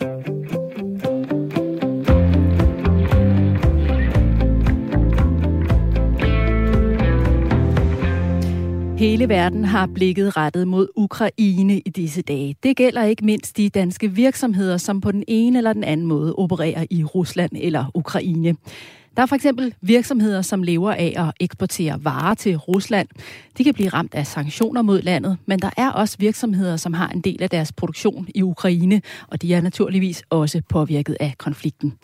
Hele verden har blikket rettet mod Ukraine i disse dage. Det gælder ikke mindst de danske virksomheder, som på den ene eller den anden måde opererer i Rusland eller Ukraine. Der er for eksempel virksomheder, som lever af at eksportere varer til Rusland. De kan blive ramt af sanktioner mod landet, men der er også virksomheder, som har en del af deres produktion i Ukraine, og de er naturligvis også påvirket af konflikten.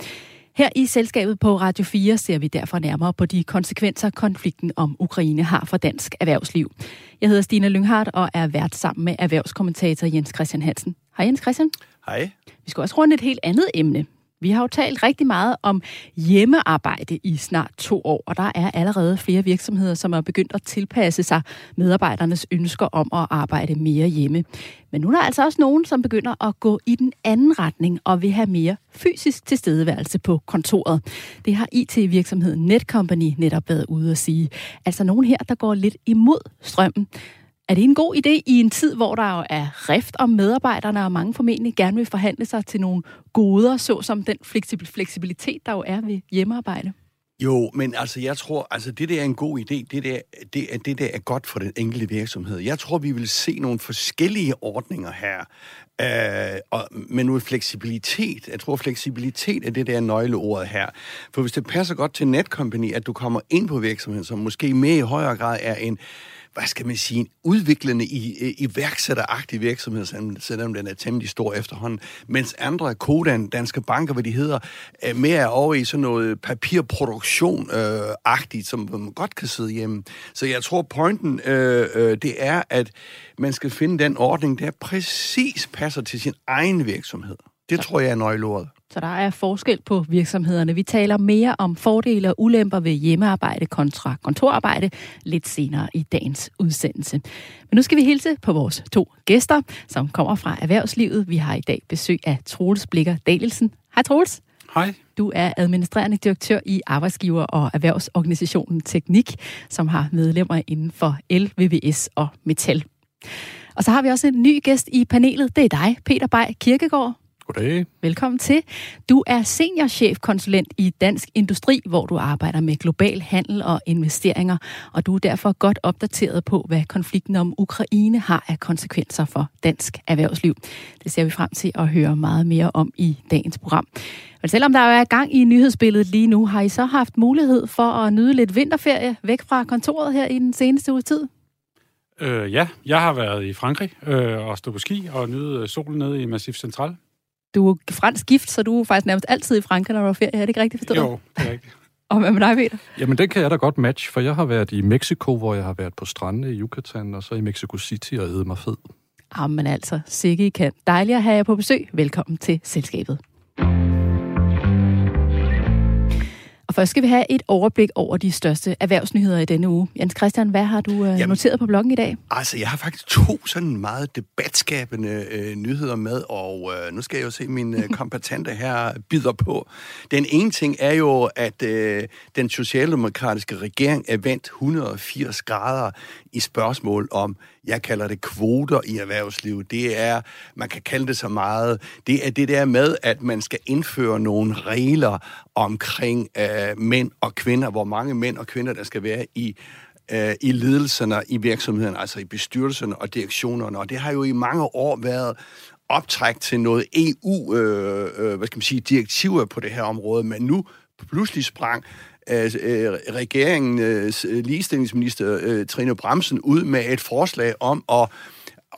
Her i selskabet på Radio 4 ser vi derfor nærmere på de konsekvenser, konflikten om Ukraine har for dansk erhvervsliv. Jeg hedder Stine Lynghardt og er vært sammen med erhvervskommentator Jens Christian Hansen. Hej Jens Christian. Hej. Vi skal også runde et helt andet emne. Vi har jo talt rigtig meget om hjemmearbejde i snart to år, og der er allerede flere virksomheder, som er begyndt at tilpasse sig medarbejdernes ønsker om at arbejde mere hjemme. Men nu er der altså også nogen, som begynder at gå i den anden retning og vil have mere fysisk tilstedeværelse på kontoret. Det har IT-virksomheden Netcompany netop været ude at sige. Altså nogen her, der går lidt imod strømmen. Er det en god idé i en tid, hvor der jo er rift om medarbejderne, og mange formentlig gerne vil forhandle sig til nogle goder, såsom den fleksibilitet, der jo er ved hjemmearbejde? Jo, men altså, jeg tror, altså, det der er en god idé, det der, det, er, det der er godt for den enkelte virksomhed. Jeg tror, vi vil se nogle forskellige ordninger her, øh, og, med noget fleksibilitet. Jeg tror, fleksibilitet er det der nøgleordet her. For hvis det passer godt til Netcompany, at du kommer ind på virksomheden, som måske mere i højere grad er en hvad skal man sige, en udviklende i, iværksætteragtig virksomhed, selvom den er temmelig stor efterhånden, mens andre, Kodan, Danske Banker, hvad de hedder, er mere over i sådan noget papirproduktion-agtigt, øh, som man godt kan sidde hjemme. Så jeg tror, pointen, øh, øh, det er, at man skal finde den ordning, der præcis passer til sin egen virksomhed. Det tror jeg er nøgleordet. Så der er forskel på virksomhederne. Vi taler mere om fordele og ulemper ved hjemmearbejde kontra kontorarbejde lidt senere i dagens udsendelse. Men nu skal vi hilse på vores to gæster, som kommer fra erhvervslivet. Vi har i dag besøg af Troels Blikker Danielsen. Hej Troels. Hej. Du er administrerende direktør i Arbejdsgiver- og Erhvervsorganisationen Teknik, som har medlemmer inden for LVVS og Metal. Og så har vi også en ny gæst i panelet. Det er dig, Peter Bay Kirkegaard. Goddag. Velkommen til. Du er seniorchefkonsulent i Dansk Industri, hvor du arbejder med global handel og investeringer, og du er derfor godt opdateret på, hvad konflikten om Ukraine har af konsekvenser for dansk erhvervsliv. Det ser vi frem til at høre meget mere om i dagens program. Men selvom der er gang i nyhedsbilledet lige nu, har I så haft mulighed for at nyde lidt vinterferie væk fra kontoret her i den seneste uge tid? Øh, ja, jeg har været i Frankrig øh, og stået på ski og nyde solen nede i Massif Central. Du er fransk gift, så du er faktisk nærmest altid i Frankrig, når du er ferie. Er det ikke rigtigt forstået? Jo, det er rigtigt. Og hvad med dig, Peter? Jamen, det kan jeg da godt match, for jeg har været i Mexico, hvor jeg har været på strandene i Yucatan, og så i Mexico City og æde mig fed. Jamen altså, sikke I kan. Dejligt at have jer på besøg. Velkommen til selskabet. Og først skal vi have et overblik over de største erhvervsnyheder i denne uge. Jens Christian, hvad har du uh, Jamen, noteret på bloggen i dag? Altså, jeg har faktisk to sådan meget debatskabende øh, nyheder med, og øh, nu skal jeg jo se min øh, kompetente her bider på. Den ene ting er jo, at øh, den socialdemokratiske regering er vendt 180 grader i spørgsmål om, jeg kalder det kvoter i erhvervslivet. Det er, man kan kalde det så meget, det er det der med, at man skal indføre nogle regler omkring øh, mænd og kvinder, hvor mange mænd og kvinder, der skal være i øh, i ledelserne i virksomheden, altså i bestyrelserne og direktionerne. Og det har jo i mange år været optræk til noget EU, øh, øh, hvad skal man sige, direktiver på det her område, men nu pludselig sprang øh, regeringens øh, ligestillingsminister øh, Trine Bremsen ud med et forslag om at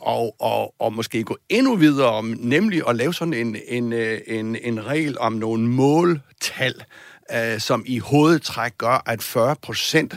og, og, og måske gå endnu videre om, nemlig at lave sådan en, en, øh, en, en regel om nogle måltal, øh, Øh, som i hovedtræk gør, at 40 procent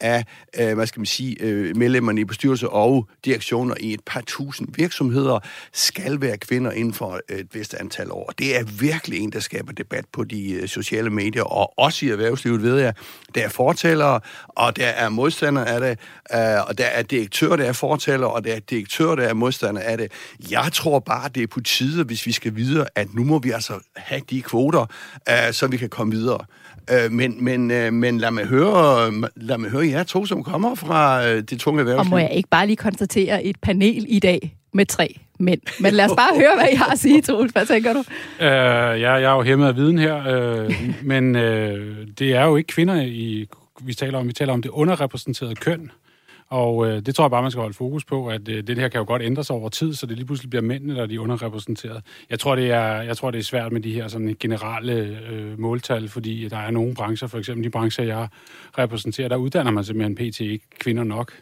af, øh, hvad skal man sige, øh, medlemmerne i bestyrelse og direktioner i et par tusind virksomheder skal være kvinder inden for et vist antal år. Det er virkelig en, der skaber debat på de øh, sociale medier, og også i erhvervslivet ved jeg, der er fortællere, og der er modstandere af det, øh, og der er direktører, der er fortællere, og der er direktører, der er modstandere af det. Jeg tror bare, det er på tide, hvis vi skal videre, at nu må vi altså have de kvoter, øh, så vi kan komme videre. Øh, men, men, øh, men lad mig høre, lad mig høre jer to, som kommer fra øh, det tunge erhvervsliv. Og må jeg ikke bare lige konstatere et panel i dag med tre mænd. Men lad os bare høre, hvad I har at sige, Troels. Hvad tænker du? Øh, ja, jeg er jo hæmmet af viden her, øh, men øh, det er jo ikke kvinder, i, vi taler om. Vi taler om det underrepræsenterede køn. Og øh, det tror jeg bare, man skal holde fokus på, at øh, det her kan jo godt ændre sig over tid, så det lige pludselig bliver mændene, der er de underrepræsenteret. Jeg tror, det er, jeg tror, det er svært med de her sådan, generelle øh, måltal, fordi der er nogle brancher, for eksempel de brancher, jeg repræsenterer, der uddanner man simpelthen pt. ikke kvinder nok.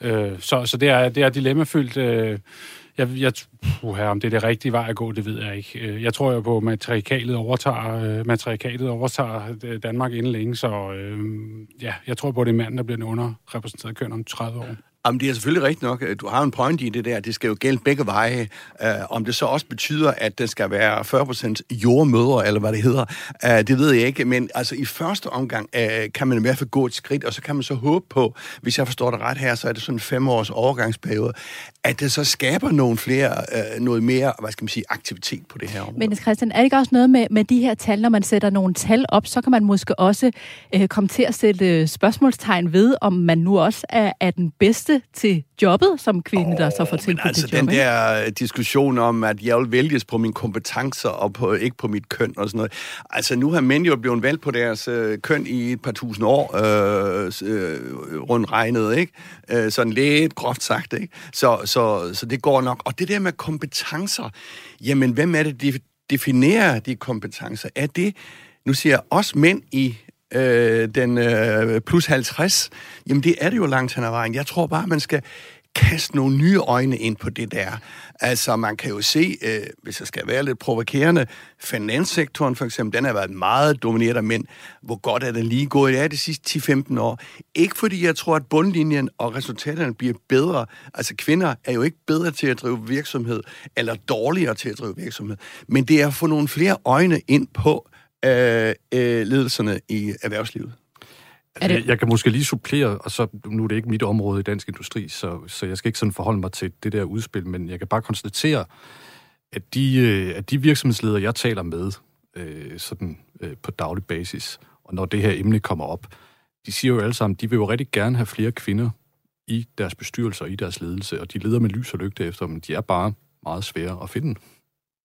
Øh, så, så det er, det er dilemmafyldt. Øh, jeg, jeg, uh, om det er det rigtige vej at gå, det ved jeg ikke. Øh, jeg tror jo på, at matrikalet overtager, øh, uh, matrikalet overtager øh, Danmark inden længe, så øh, ja, jeg tror på, at det er manden, der bliver den underrepræsenteret køn om 30 år. Jamen, det er selvfølgelig rigtigt nok. Du har en point i det der. Det skal jo gælde begge veje. Uh, om det så også betyder, at det skal være 40% jordmødre, eller hvad det hedder, uh, det ved jeg ikke. Men altså, i første omgang uh, kan man i hvert fald gå et skridt, og så kan man så håbe på, hvis jeg forstår det ret her, så er det sådan en fem års overgangsperiode, at det så skaber nogle flere, uh, noget mere, hvad skal man sige, aktivitet på det her område. Men Christian, er det ikke også noget med, med de her tal, når man sætter nogle tal op, så kan man måske også uh, komme til at sætte spørgsmålstegn ved, om man nu også er, er den bedste til jobbet som kvinde, oh, der så får tilbudt altså, det job, den der diskussion om, at jeg vil vælges på mine kompetencer og på, ikke på mit køn og sådan noget. Altså, nu har mænd jo blevet valgt på deres øh, køn i et par tusind år, øh, øh, rundt regnet, ikke? Øh, sådan lidt groft sagt, ikke? Så, så, så det går nok. Og det der med kompetencer, jamen, hvem er det, de definerer de kompetencer? Er det, nu siger jeg, os mænd i øh, den øh, plus 50, jamen det er det jo langt hen ad vejen. Jeg tror bare, man skal kaste nogle nye øjne ind på det der. Altså, man kan jo se, øh, hvis jeg skal være lidt provokerende, finanssektoren for eksempel, den har været meget domineret af mænd. Hvor godt er den lige gået? Ja, de sidste 10-15 år. Ikke fordi jeg tror, at bundlinjen og resultaterne bliver bedre. Altså, kvinder er jo ikke bedre til at drive virksomhed, eller dårligere til at drive virksomhed. Men det er at få nogle flere øjne ind på, øh, øh, ledelserne i erhvervslivet. Er jeg, jeg kan måske lige supplere, og så nu er det ikke mit område i dansk industri, så, så jeg skal ikke sådan forholde mig til det der udspil, men jeg kan bare konstatere, at de, øh, at de virksomhedsledere, jeg taler med øh, sådan, øh, på daglig basis, og når det her emne kommer op, de siger jo alle sammen, de vil jo rigtig gerne have flere kvinder i deres bestyrelser og i deres ledelse, og de leder med lys og lygte efter dem. De er bare meget svære at finde.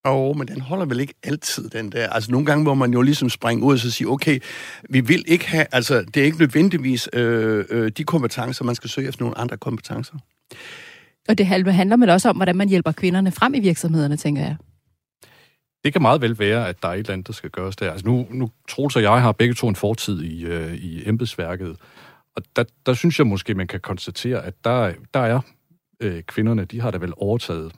Jo, men den holder vel ikke altid, den der. Altså, nogle gange må man jo ligesom springe ud og så sige, okay, vi vil ikke have, altså, det er ikke nødvendigvis øh, øh, de kompetencer, man skal søge efter nogle andre kompetencer. Og det handler vel også om, hvordan man hjælper kvinderne frem i virksomhederne, tænker jeg. Det kan meget vel være, at der er et eller andet, der skal gøres der. Altså nu, nu Troels og jeg har begge to en fortid i, øh, i embedsværket, og der, der synes jeg måske, man kan konstatere, at der, der er øh, kvinderne, de har da vel overtaget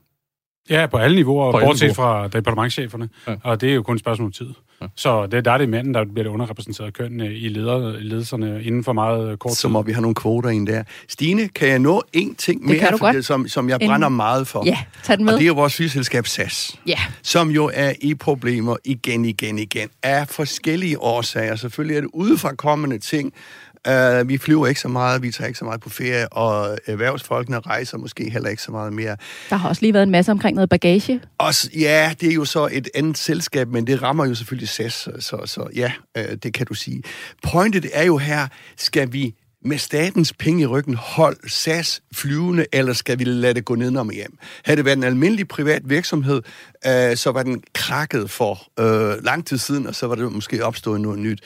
Ja, på alle niveauer, på bortset alle niveauer. fra departementcheferne. Ja. Og det er jo kun et spørgsmål om tid. Ja. Så det, der er det mænden, der bliver det underrepræsenteret køn i, leder, i ledelserne inden for meget kort tid. Så må vi have nogle kvoter ind der. Stine, kan jeg nå en ting mere, det, som, som jeg brænder meget for? Ja, tag den med. Og det er jo vores flyselskab SAS. Ja. Som jo er i problemer igen, igen, igen. Af forskellige årsager. Selvfølgelig er det udefra kommende ting, Uh, vi flyver ikke så meget, vi tager ikke så meget på ferie, og erhvervsfolkene rejser måske heller ikke så meget mere. Der har også lige været en masse omkring noget bagage. Også, ja, det er jo så et andet selskab, men det rammer jo selvfølgelig SAS, så, så ja, uh, det kan du sige. Pointet er jo her, skal vi med statens penge i ryggen hold SAS flyvende, eller skal vi lade det gå ned og hjem? Havde det været en almindelig privat virksomhed, uh, så var den krakket for uh, lang tid siden, og så var det måske opstået noget nyt.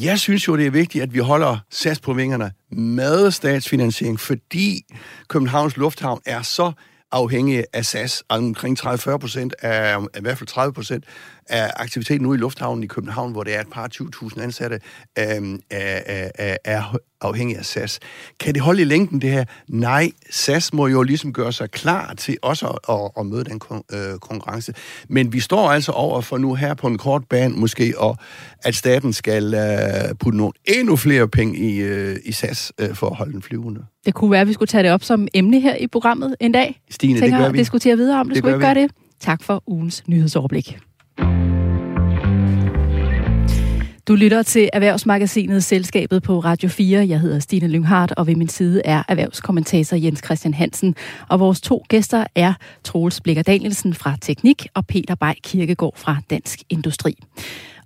Jeg synes jo, det er vigtigt, at vi holder sats på vingerne med statsfinansiering, fordi Københavns Lufthavn er så afhængig af SAS. Omkring 30-40 procent af, i hvert fald 30 procent af aktiviteten nu i lufthavnen i København, hvor det er et par 20.000 ansatte, øh, er, er, er afhængig af SAS. Kan det holde i længden, det her? Nej, SAS må jo ligesom gøre sig klar til også at, at, at møde den kon, øh, konkurrence. Men vi står altså over for nu her på en kort bane måske, og at staten skal øh, putte nogle endnu flere penge i, øh, i SAS øh, for at holde den flyvende. Det kunne være, at vi skulle tage det op som emne her i programmet en dag. Stine, Tænker, det gør vi. diskutere videre om det. det skulle ikke vi. gøre det. Tak for ugens nyhedsoverblik. Du lytter til Erhvervsmagasinet Selskabet på Radio 4. Jeg hedder Stine Lynghardt, og ved min side er erhvervskommentator Jens Christian Hansen. Og vores to gæster er Troels Blikker Danielsen fra Teknik og Peter Bay Kirkegaard fra Dansk Industri.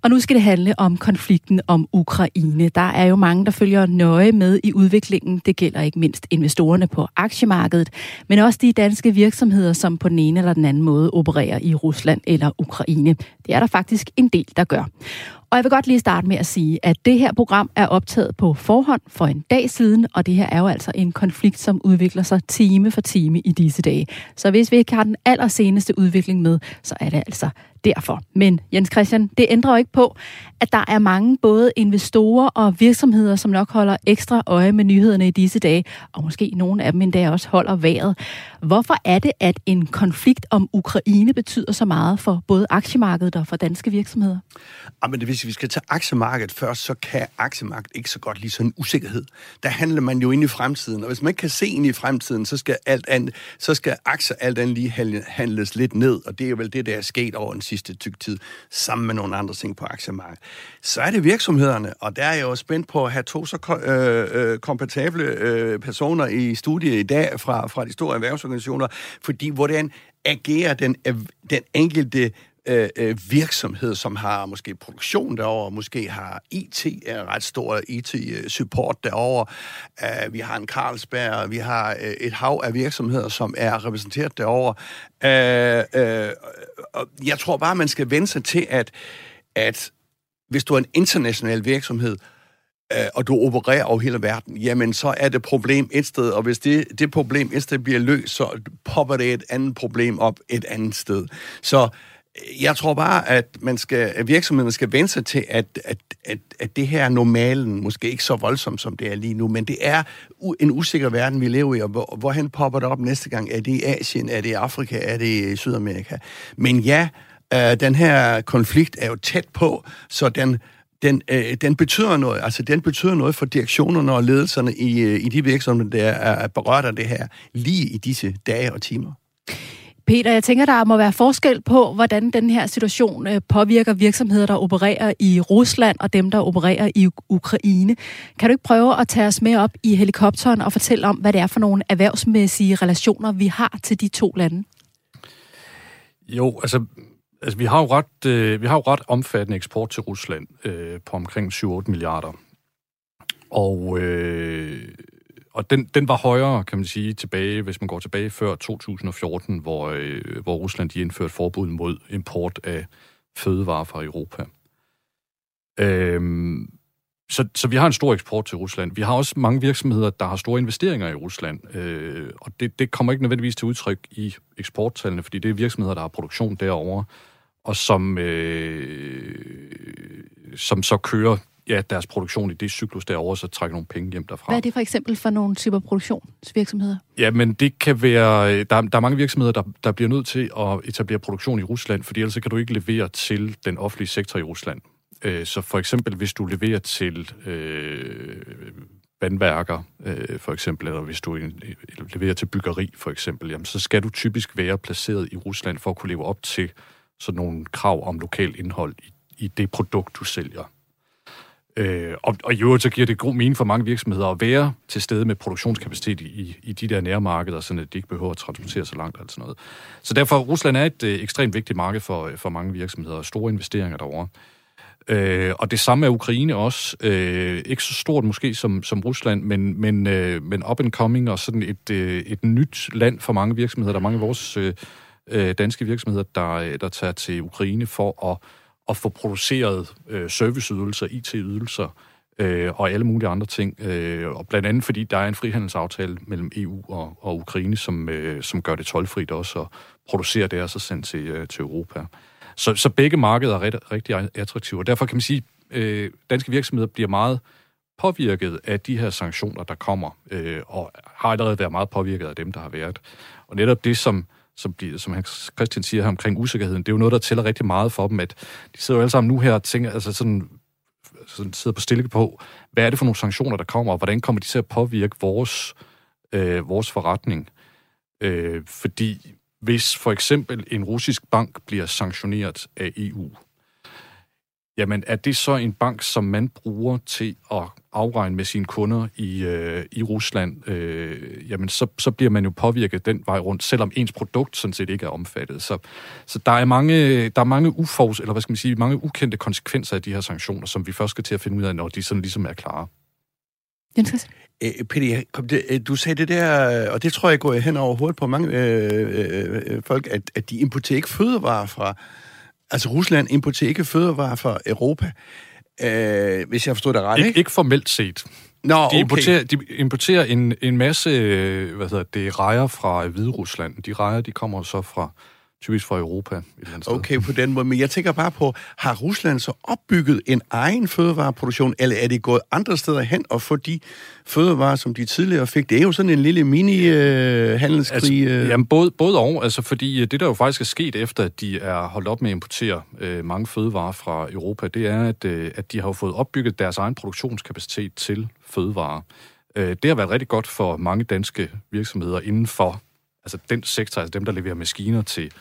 Og nu skal det handle om konflikten om Ukraine. Der er jo mange, der følger nøje med i udviklingen. Det gælder ikke mindst investorerne på aktiemarkedet, men også de danske virksomheder, som på den ene eller den anden måde opererer i Rusland eller Ukraine. Det er der faktisk en del, der gør. Og jeg vil godt lige starte med at sige, at det her program er optaget på forhånd for en dag siden, og det her er jo altså en konflikt, som udvikler sig time for time i disse dage. Så hvis vi ikke har den allerseneste udvikling med, så er det altså derfor. Men Jens Christian, det ændrer jo ikke på, at der er mange både investorer og virksomheder, som nok holder ekstra øje med nyhederne i disse dage, og måske nogle af dem endda også holder vejret. Hvorfor er det, at en konflikt om Ukraine betyder så meget for både aktiemarkedet og for danske virksomheder? Ah, men hvis vi skal tage aktiemarkedet først, så kan aktiemarkedet ikke så godt lide sådan en usikkerhed. Der handler man jo ind i fremtiden, og hvis man ikke kan se ind i fremtiden, så skal, alt andet, så skal aktier alt andet lige handles lidt ned, og det er vel det, der er sket over den sidste tyk tid, sammen med nogle andre ting på aktiemarkedet. Så er det virksomhederne, og der er jeg jo spændt på at have to så øh, øh, kompatible øh, kompetable øh, personer i studiet i dag fra, fra de store erhvervsorganisationer, fordi hvordan agerer den, den enkelte øh, øh, virksomhed, som har måske produktion derover, måske har IT, er ret stor IT-support øh, derover. Uh, øh, vi har en Carlsberg, vi har øh, et hav af virksomheder, som er repræsenteret derover. Uh, øh, og jeg tror bare, man skal vende sig til, at, at hvis du er en international virksomhed, og du opererer over hele verden, jamen så er det problem et sted, og hvis det, det problem et sted bliver løst, så popper det et andet problem op et andet sted. Så jeg tror bare, at, man skal, at virksomheden skal vende sig til, at, at, at, at det her er normalen, måske ikke så voldsomt, som det er lige nu, men det er en usikker verden, vi lever i, og hvor, hvorhen popper det op næste gang? Er det i Asien? Er det i Afrika? Er det i Sydamerika? Men ja, øh, den her konflikt er jo tæt på, så den, den, øh, den betyder noget. Altså, den betyder noget for direktionerne og ledelserne i, øh, i de virksomheder, der er berørt af det her, lige i disse dage og timer. Peter, jeg tænker, der må være forskel på, hvordan den her situation øh, påvirker virksomheder, der opererer i Rusland og dem, der opererer i Ukraine. Kan du ikke prøve at tage os med op i helikopteren og fortælle om, hvad det er for nogle erhvervsmæssige relationer, vi har til de to lande? Jo, altså, altså vi, har jo ret, øh, vi har jo ret omfattende eksport til Rusland øh, på omkring 7-8 milliarder. Og øh, og den, den var højere, kan man sige, tilbage, hvis man går tilbage før 2014, hvor, øh, hvor Rusland de indførte forbud mod import af fødevarer fra Europa. Øhm, så, så vi har en stor eksport til Rusland. Vi har også mange virksomheder, der har store investeringer i Rusland, øh, og det, det kommer ikke nødvendigvis til udtryk i eksporttallene, fordi det er virksomheder, der har produktion derovre, og som, øh, som så kører ja, deres produktion i det cyklus derovre, så trækker nogle penge hjem derfra. Hvad er det for eksempel for nogle typer produktionsvirksomheder? Ja, men det kan være... Der, der er mange virksomheder, der, der bliver nødt til at etablere produktion i Rusland, fordi ellers kan du ikke levere til den offentlige sektor i Rusland. Øh, så for eksempel, hvis du leverer til øh, vandværker, øh, for eksempel, eller hvis du leverer til byggeri, for eksempel, jamen, så skal du typisk være placeret i Rusland for at kunne leve op til sådan nogle krav om lokal indhold i, i det produkt, du sælger. Øh, og, og i øvrigt så giver det god mening for mange virksomheder at være til stede med produktionskapacitet i, i de der nærmarkeder, så de ikke behøver at transportere så langt og sådan noget. Så derfor Rusland er et øh, ekstremt vigtigt marked for, øh, for mange virksomheder, og store investeringer derovre. Øh, og det samme er Ukraine også. Øh, ikke så stort måske som, som Rusland, men, men, øh, men up and coming og sådan et, øh, et nyt land for mange virksomheder. Der er mange af vores øh, øh danske virksomheder, der, øh, der tager til Ukraine for at at få produceret øh, serviceydelser, IT-ydelser øh, og alle mulige andre ting. Øh, og blandt andet fordi der er en frihandelsaftale mellem EU og, og Ukraine, som, øh, som gør det tolvfrit også at producere det og så sende til, øh, til Europa. Så, så begge markeder er ret, rigtig attraktive, og derfor kan man sige, at øh, danske virksomheder bliver meget påvirket af de her sanktioner, der kommer, øh, og har allerede været meget påvirket af dem, der har været. Og netop det, som som, bliver, som Christian siger her omkring usikkerheden, det er jo noget, der tæller rigtig meget for dem, at de sidder jo alle sammen nu her og tænker, altså sådan, sådan sidder på stille på, hvad er det for nogle sanktioner, der kommer, og hvordan kommer de til at påvirke vores, øh, vores forretning? Øh, fordi hvis for eksempel en russisk bank bliver sanktioneret af EU, jamen er det så en bank, som man bruger til at afregne med sine kunder i, øh, i Rusland, øh, jamen så, så bliver man jo påvirket den vej rundt, selvom ens produkt sådan set ikke er omfattet. Så, så der er mange, der er mange uforus, eller hvad skal man sige, mange ukendte konsekvenser af de her sanktioner, som vi først skal til at finde ud af, når de sådan ligesom er klare. Jens Æ, Peter, kom det, du sagde det der, og det tror jeg går hen over hovedet på mange øh, øh, folk, at, at de importerer ikke fødevarer fra, altså Rusland importerer ikke fødevarer fra Europa, øh, hvis jeg forstår det ret, ikke? Ikke, ikke formelt set. Nå, De okay. importerer, de importerer en, en masse hvad hedder det, rejer fra Hvide Rusland. De rejer, de kommer så fra typisk fra Europa et eller andet sted. Okay, på den måde. Men jeg tænker bare på, har Rusland så opbygget en egen fødevareproduktion, eller er det gået andre steder hen og få de fødevarer, som de tidligere fik? Det er jo sådan en lille mini-handelskrig. Altså, Øh, jamen, både, både og. Altså, fordi øh, det, der jo faktisk er sket efter, at de er holdt op med at importere øh, mange fødevarer fra Europa, det er, at, øh, at de har fået opbygget deres egen produktionskapacitet til fødevarer. Øh, det har været rigtig godt for mange danske virksomheder inden for altså den sektor, altså dem, der leverer maskiner til,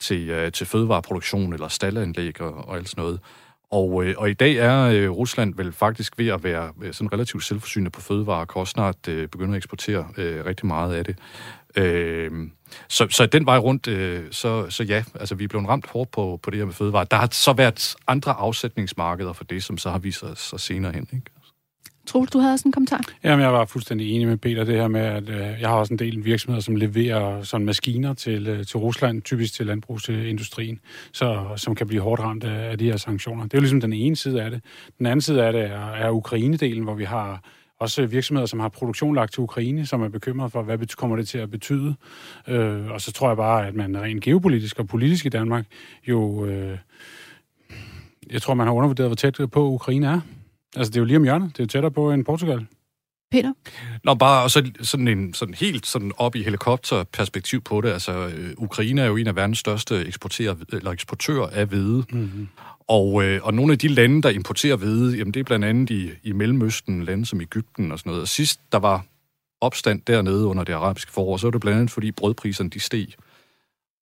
til, øh, til fødevareproduktion eller stallanlæg og, og alt sådan noget. Og, øh, og i dag er øh, Rusland vel faktisk ved at være øh, sådan relativt selvforsynende på fødevarer, og kan også snart øh, begynde at eksportere øh, rigtig meget af det. Øh, så, så den vej rundt, øh, så, så ja, altså vi er blevet ramt hårdt på, på det her med fødevarer. Der har så været andre afsætningsmarkeder for det, som så har vist sig, sig senere hen. Ikke? Troels, du havde også en kommentar? Jamen, jeg var fuldstændig enig med Peter, det her med, at øh, jeg har også en del virksomheder, som leverer sådan maskiner til, øh, til Rusland, typisk til landbrugsindustrien, så, som kan blive hårdt ramt af, af de her sanktioner. Det er jo ligesom den ene side af det. Den anden side af det er, er Ukraine-delen, hvor vi har også virksomheder, som har produktion lagt til Ukraine, som er bekymret for, hvad det kommer det til at betyde. Øh, og så tror jeg bare, at man rent geopolitisk og politisk i Danmark jo... Øh, jeg tror, man har undervurderet, hvor tæt på Ukraine er. Altså, det er jo lige om hjørnet. Det er jo tættere på end Portugal. Peter? Nå, bare og så sådan en sådan helt sådan op i helikopterperspektiv på det. Altså, øh, Ukraine er jo en af verdens største eksporterer, eller eksportører af hvede. Mm-hmm. Og, øh, og nogle af de lande, der importerer hvede, jamen det er blandt andet i, i Mellemøsten, lande som Ægypten og sådan noget. Og sidst der var opstand dernede under det arabiske forår, så var det blandt andet, fordi brødpriserne de steg.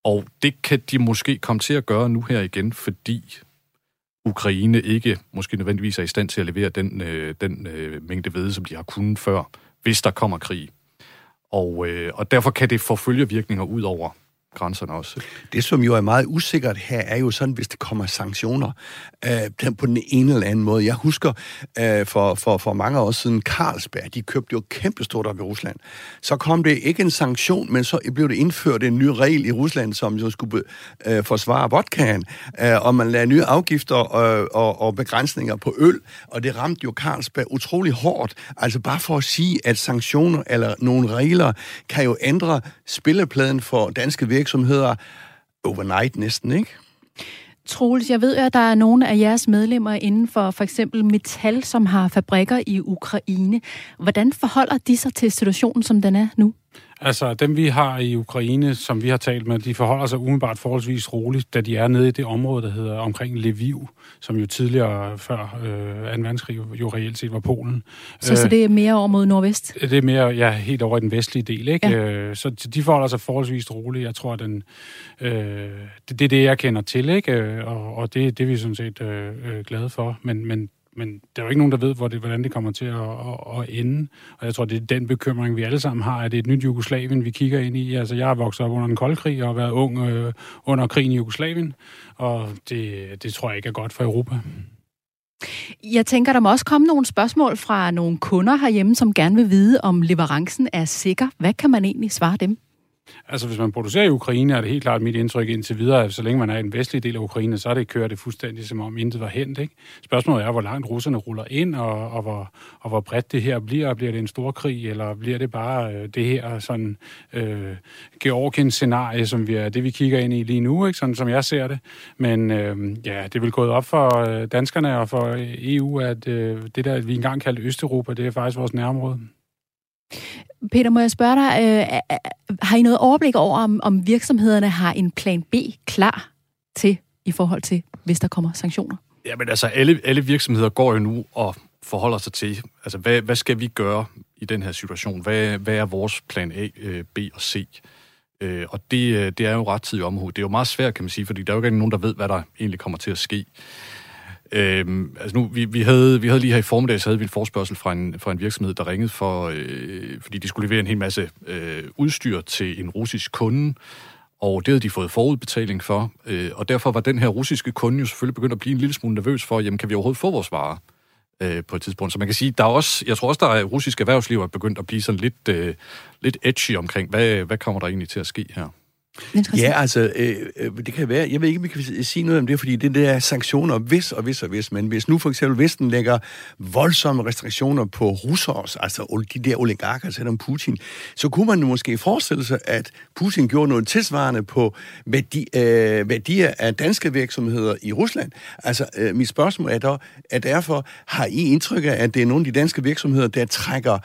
Og det kan de måske komme til at gøre nu her igen, fordi Ukraine ikke måske nødvendigvis er i stand til at levere den, øh, den øh, mængde hvede, som de har kunnet før, hvis der kommer krig. Og, øh, og derfor kan det få følgevirkninger ud over grænserne også. Det, som jo er meget usikkert her, er jo sådan, hvis det kommer sanktioner øh, på den ene eller anden måde. Jeg husker øh, for, for, for mange år siden, Carlsberg, de købte jo kæmpestort op i Rusland. Så kom det ikke en sanktion, men så blev det indført en ny regel i Rusland, som jo skulle øh, forsvare vodkaen, øh, og man lagde nye afgifter øh, og, og begrænsninger på øl, og det ramte jo Carlsberg utrolig hårdt. Altså bare for at sige, at sanktioner eller nogle regler kan jo ændre spillepladen for danske virksomheder overnight næsten, ikke? Troels, jeg ved jo, at der er nogle af jeres medlemmer inden for for eksempel Metal, som har fabrikker i Ukraine. Hvordan forholder de sig til situationen, som den er nu? Altså, dem vi har i Ukraine, som vi har talt med, de forholder sig umiddelbart forholdsvis roligt, da de er nede i det område, der hedder omkring Lviv, som jo tidligere, før øh, 2. verdenskrig, jo reelt set var Polen. Så, så det er mere over mod nordvest? Det er mere, ja, helt over i den vestlige del, ikke? Ja. Øh, så de forholder sig forholdsvis roligt. Jeg tror, at den, øh, det, det er det, jeg kender til, ikke? Øh, Og, og det, det er vi sådan set øh, øh, glade for. Men, men men der er jo ikke nogen, der ved, hvor det, hvordan det kommer til at, at, at ende. Og jeg tror, det er den bekymring, vi alle sammen har, at det er et nyt Jugoslavien, vi kigger ind i. Altså, jeg har vokset op under den kold krig og har været ung øh, under krigen i Jugoslavien, og det, det tror jeg ikke er godt for Europa. Jeg tænker, der må også komme nogle spørgsmål fra nogle kunder herhjemme, som gerne vil vide, om leverancen er sikker. Hvad kan man egentlig svare dem? Altså, hvis man producerer i Ukraine, er det helt klart mit indtryk indtil videre, at så længe man er i den vestlige del af Ukraine, så er det kørt det fuldstændig som om intet var hent. Ikke? Spørgsmålet er, hvor langt russerne ruller ind, og, og, hvor, og hvor bredt det her bliver. Bliver det en stor krig, eller bliver det bare øh, det her sådan øh, Georgien-scenarie, som vi er, det, vi kigger ind i lige nu, ikke? sådan som jeg ser det. Men øh, ja, det vil gået op for øh, danskerne og for EU, at øh, det der, vi engang kaldte Østeuropa, det er faktisk vores nærområde. Peter, må jeg spørge dig, øh, har I noget overblik over, om, om virksomhederne har en plan B klar til i forhold til, hvis der kommer sanktioner? Jamen altså, alle, alle virksomheder går jo nu og forholder sig til, altså hvad, hvad skal vi gøre i den her situation? Hvad, hvad er vores plan A, øh, B og C? Øh, og det, øh, det er jo ret tid omhu. Det er jo meget svært, kan man sige, fordi der er jo ikke nogen, der ved, hvad der egentlig kommer til at ske. Øhm, altså nu, vi, vi, havde, vi havde lige her i formiddag, så havde vi en forspørgsel fra en, fra en virksomhed, der ringede for, øh, fordi de skulle levere en hel masse øh, udstyr til en russisk kunde, og det havde de fået forudbetaling for, øh, og derfor var den her russiske kunde jo selvfølgelig begyndt at blive en lille smule nervøs for, jamen kan vi overhovedet få vores varer øh, på et tidspunkt. Så man kan sige, der er også, jeg tror også, der er russiske erhvervsliv er begyndt at blive sådan lidt, øh, lidt edgy omkring, hvad, hvad kommer der egentlig til at ske her? Ja, altså, øh, øh, det kan være, jeg ved ikke, om vi kan sige noget om det, fordi det der sanktioner, hvis og hvis og hvis, men hvis nu for eksempel Vesten lægger voldsomme restriktioner på russers, altså de der oligarker, selvom Putin, så kunne man måske forestille sig, at Putin gjorde noget tilsvarende på værdi, øh, værdier af danske virksomheder i Rusland. Altså, øh, mit spørgsmål er, der, er derfor, har I indtryk af, at det er nogle af de danske virksomheder, der trækker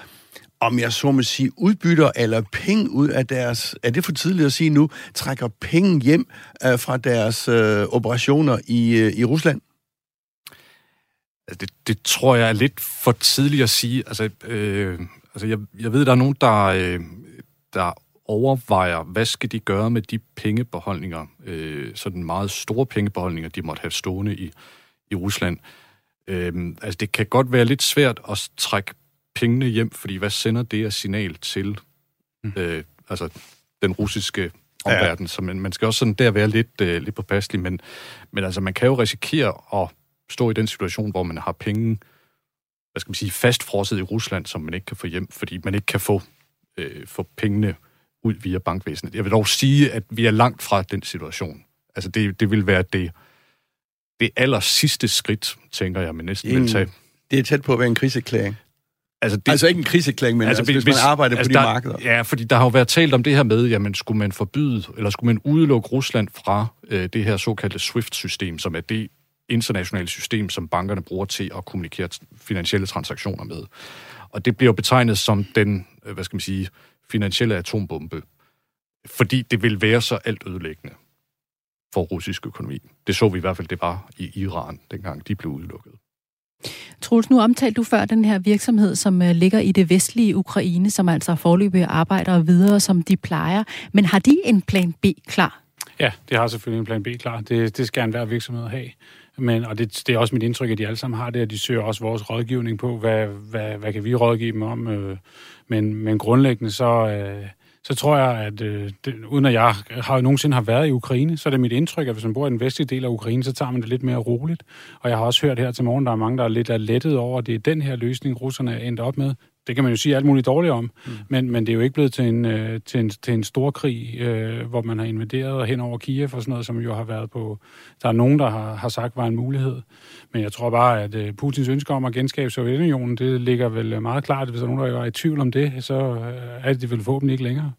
om jeg så må sige, udbytter eller penge ud af deres, er det for tidligt at sige nu, trækker penge hjem øh, fra deres øh, operationer i, øh, i Rusland? Altså, det, det tror jeg er lidt for tidligt at sige. Altså, øh, altså jeg, jeg ved, der er nogen, der, øh, der overvejer, hvad skal de gøre med de pengebeholdninger, øh, sådan meget store pengebeholdninger, de måtte have stående i, i Rusland. Øh, altså, det kan godt være lidt svært at trække pengene hjem, fordi hvad sender det af signal til mm. øh, altså den russiske omverden? Ja. Så man, man skal også sådan der være lidt, øh, lidt påpasselig, men, men altså man kan jo risikere at stå i den situation, hvor man har penge, hvad skal man sige, fastfrosset i Rusland, som man ikke kan få hjem, fordi man ikke kan få, øh, få pengene ud via bankvæsenet. Jeg vil dog sige, at vi er langt fra den situation. Altså det, det vil være det, det aller sidste skridt, tænker jeg, man næsten vil tage. Det er tæt på at være en kriseklæring. Altså, det, altså ikke en kriseklang, men altså, altså, hvis, hvis man arbejder altså, på de der, markeder. Ja, fordi der har jo været talt om det her med, jamen skulle man forbyde, eller skulle man udelukke Rusland fra øh, det her såkaldte SWIFT-system, som er det internationale system, som bankerne bruger til at kommunikere finansielle transaktioner med. Og det bliver jo betegnet som den, øh, hvad skal man sige, finansielle atombombe, fordi det vil være så alt ødelæggende for russisk økonomi. Det så vi i hvert fald, det var i Iran, dengang de blev udelukket. Troels, nu omtalte du før den her virksomhed, som øh, ligger i det vestlige Ukraine, som altså forløbig arbejder videre, som de plejer. Men har de en plan B klar? Ja, det har selvfølgelig en plan B klar. Det, det skal enhver virksomhed have. Men, og det, det er også mit indtryk, at de alle sammen har det, at de søger også vores rådgivning på, hvad, hvad, hvad kan vi rådgive dem om. Øh, men, men grundlæggende så... Øh, så tror jeg, at øh, det, uden at jeg har nogensinde har været i Ukraine, så er det mit indtryk, at hvis man bor i den vestlige del af Ukraine, så tager man det lidt mere roligt. Og jeg har også hørt her til morgen, der er mange, der er lidt lettet over, at det er den her løsning, russerne er endt op med. Det kan man jo sige alt muligt dårligt om, mm. men, men det er jo ikke blevet til en, øh, til en, til en stor krig, øh, hvor man har invaderet hen over Kiev og sådan noget, som jo har været på... Der er nogen, der har, har sagt, var en mulighed. Men jeg tror bare, at øh, Putins ønske om at genskabe Sovjetunionen, det ligger vel meget klart. Hvis der er nogen, der er i tvivl om det, så øh, er det vel forhåbentlig ikke længere.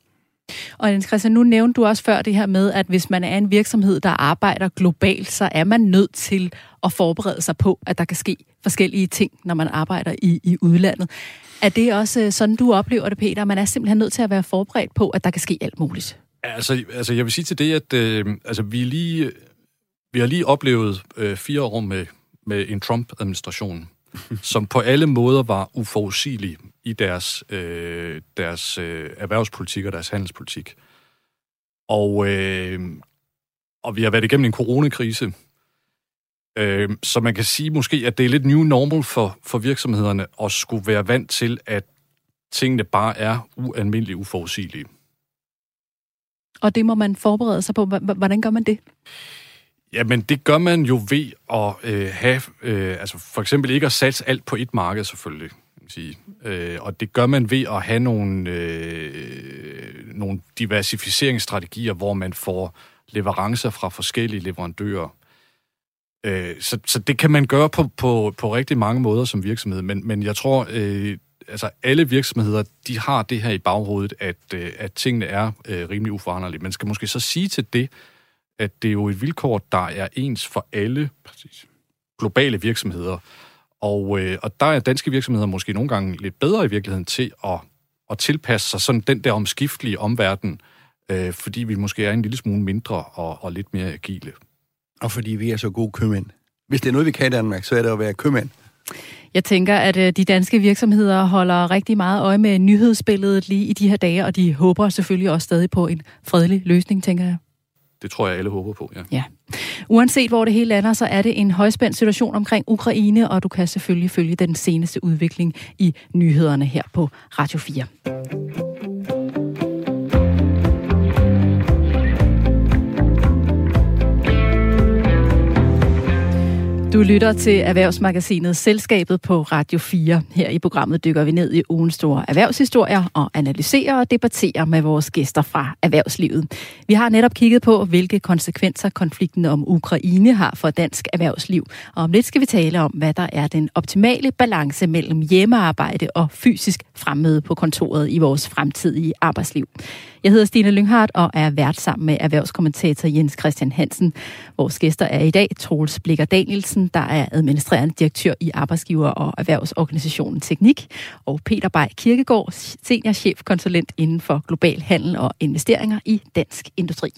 Og Jens Christian, nu nævnte du også før det her med, at hvis man er en virksomhed, der arbejder globalt, så er man nødt til at forberede sig på, at der kan ske forskellige ting, når man arbejder i, i udlandet. Er det også øh, sådan, du oplever det, Peter? Man er simpelthen nødt til at være forberedt på, at der kan ske alt muligt. Altså, altså jeg vil sige til det, at øh, altså, vi, lige, vi har lige oplevet øh, fire år med, med en Trump-administration, som på alle måder var uforudsigelig i deres, øh, deres øh, erhvervspolitik og deres handelspolitik. Og, øh, og vi har været igennem en coronakrise, øh, så man kan sige måske, at det er lidt new normal for, for virksomhederne at skulle være vant til, at tingene bare er ualmindeligt uforudsigelige. Og det må man forberede sig på. Hvordan gør man det? Jamen, det gør man jo ved at øh, have, øh, altså for eksempel ikke at satse alt på et marked selvfølgelig, sige. Øh, og det gør man ved at have nogle, øh, nogle diversificeringsstrategier, hvor man får leverancer fra forskellige leverandører. Øh, så, så det kan man gøre på, på, på rigtig mange måder som virksomhed, men, men jeg tror, øh, altså alle virksomheder, de har det her i baghovedet, at, øh, at tingene er øh, rimelig uforanderlige. Man skal måske så sige til det, at det er jo et vilkår, der er ens for alle Præcis. globale virksomheder. Og, øh, og der er danske virksomheder måske nogle gange lidt bedre i virkeligheden til at, at tilpasse sig sådan den der omskiftelige omverden, øh, fordi vi måske er en lille smule mindre og, og lidt mere agile. Og fordi vi er så gode købmænd. Hvis det er noget, vi kan i Danmark, så er det at være købmænd. Jeg tænker, at øh, de danske virksomheder holder rigtig meget øje med nyhedsbilledet lige i de her dage, og de håber selvfølgelig også stadig på en fredelig løsning, tænker jeg det tror jeg, alle håber på, ja. Ja. Uanset hvor det hele lander, så er det en højspændt situation omkring Ukraine, og du kan selvfølgelig følge den seneste udvikling i nyhederne her på Radio 4. Du lytter til Erhvervsmagasinet Selskabet på Radio 4. Her i programmet dykker vi ned i ugens store erhvervshistorier og analyserer og debatterer med vores gæster fra erhvervslivet. Vi har netop kigget på, hvilke konsekvenser konflikten om Ukraine har for dansk erhvervsliv. Og om lidt skal vi tale om, hvad der er den optimale balance mellem hjemmearbejde og fysisk fremmøde på kontoret i vores fremtidige arbejdsliv. Jeg hedder Stine Lynghardt og er vært sammen med erhvervskommentator Jens Christian Hansen. Vores gæster er i dag Troels Blikker Danielsen, der er administrerende direktør i Arbejdsgiver- og Erhvervsorganisationen Teknik, og Peter Bay Kirkegaard, seniorchefkonsulent inden for global handel og investeringer i Dansk Industri.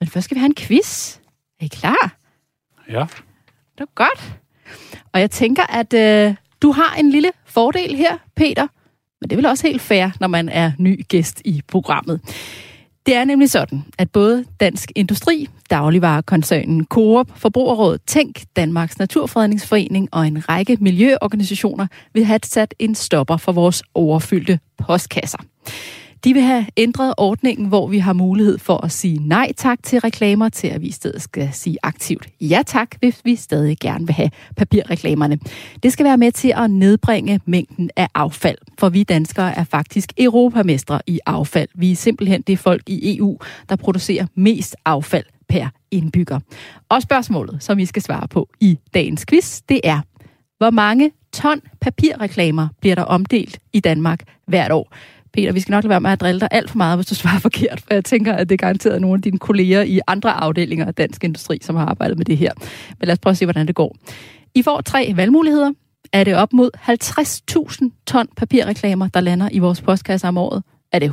Men først skal vi have en quiz. Er I klar? Ja. Det er godt. Og jeg tænker, at øh, du har en lille fordel her, Peter. Men det er vel også helt fair, når man er ny gæst i programmet. Det er nemlig sådan, at både Dansk Industri, dagligvarekoncernen Coop, Forbrugerrådet Tænk, Danmarks Naturfredningsforening og en række miljøorganisationer vil have sat en stopper for vores overfyldte postkasser. De vil have ændret ordningen, hvor vi har mulighed for at sige nej tak til reklamer, til at vi i stedet skal sige aktivt ja tak, hvis vi stadig gerne vil have papirreklamerne. Det skal være med til at nedbringe mængden af affald, for vi danskere er faktisk europamestre i affald. Vi er simpelthen det folk i EU, der producerer mest affald per indbygger. Og spørgsmålet, som vi skal svare på i dagens quiz, det er, hvor mange ton papirreklamer bliver der omdelt i Danmark hvert år? Peter, vi skal nok lade være med at drille dig alt for meget, hvis du svarer forkert, for jeg tænker, at det er garanteret nogle af dine kolleger i andre afdelinger af Dansk Industri, som har arbejdet med det her. Men lad os prøve at se, hvordan det går. I får tre valgmuligheder. Er det op mod 50.000 ton papirreklamer, der lander i vores postkasse om året? Er det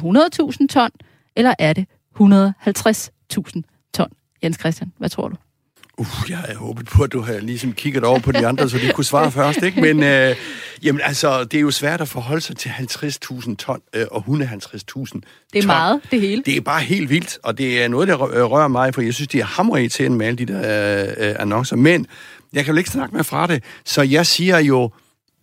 100.000 ton, eller er det 150.000 ton? Jens Christian, hvad tror du? Uh, jeg havde håbet på, at du havde ligesom kigget over på de andre, så de kunne svare først, ikke? Men øh, jamen, altså, det er jo svært at forholde sig til 50.000 ton øh, og 150.000 Det er ton. meget, det hele. Det er bare helt vildt, og det er noget, der rø- rører mig, for jeg synes, det er hammerirriterende med alle de der øh, øh, annoncer. Men jeg kan jo ikke snakke med fra det, så jeg siger jo,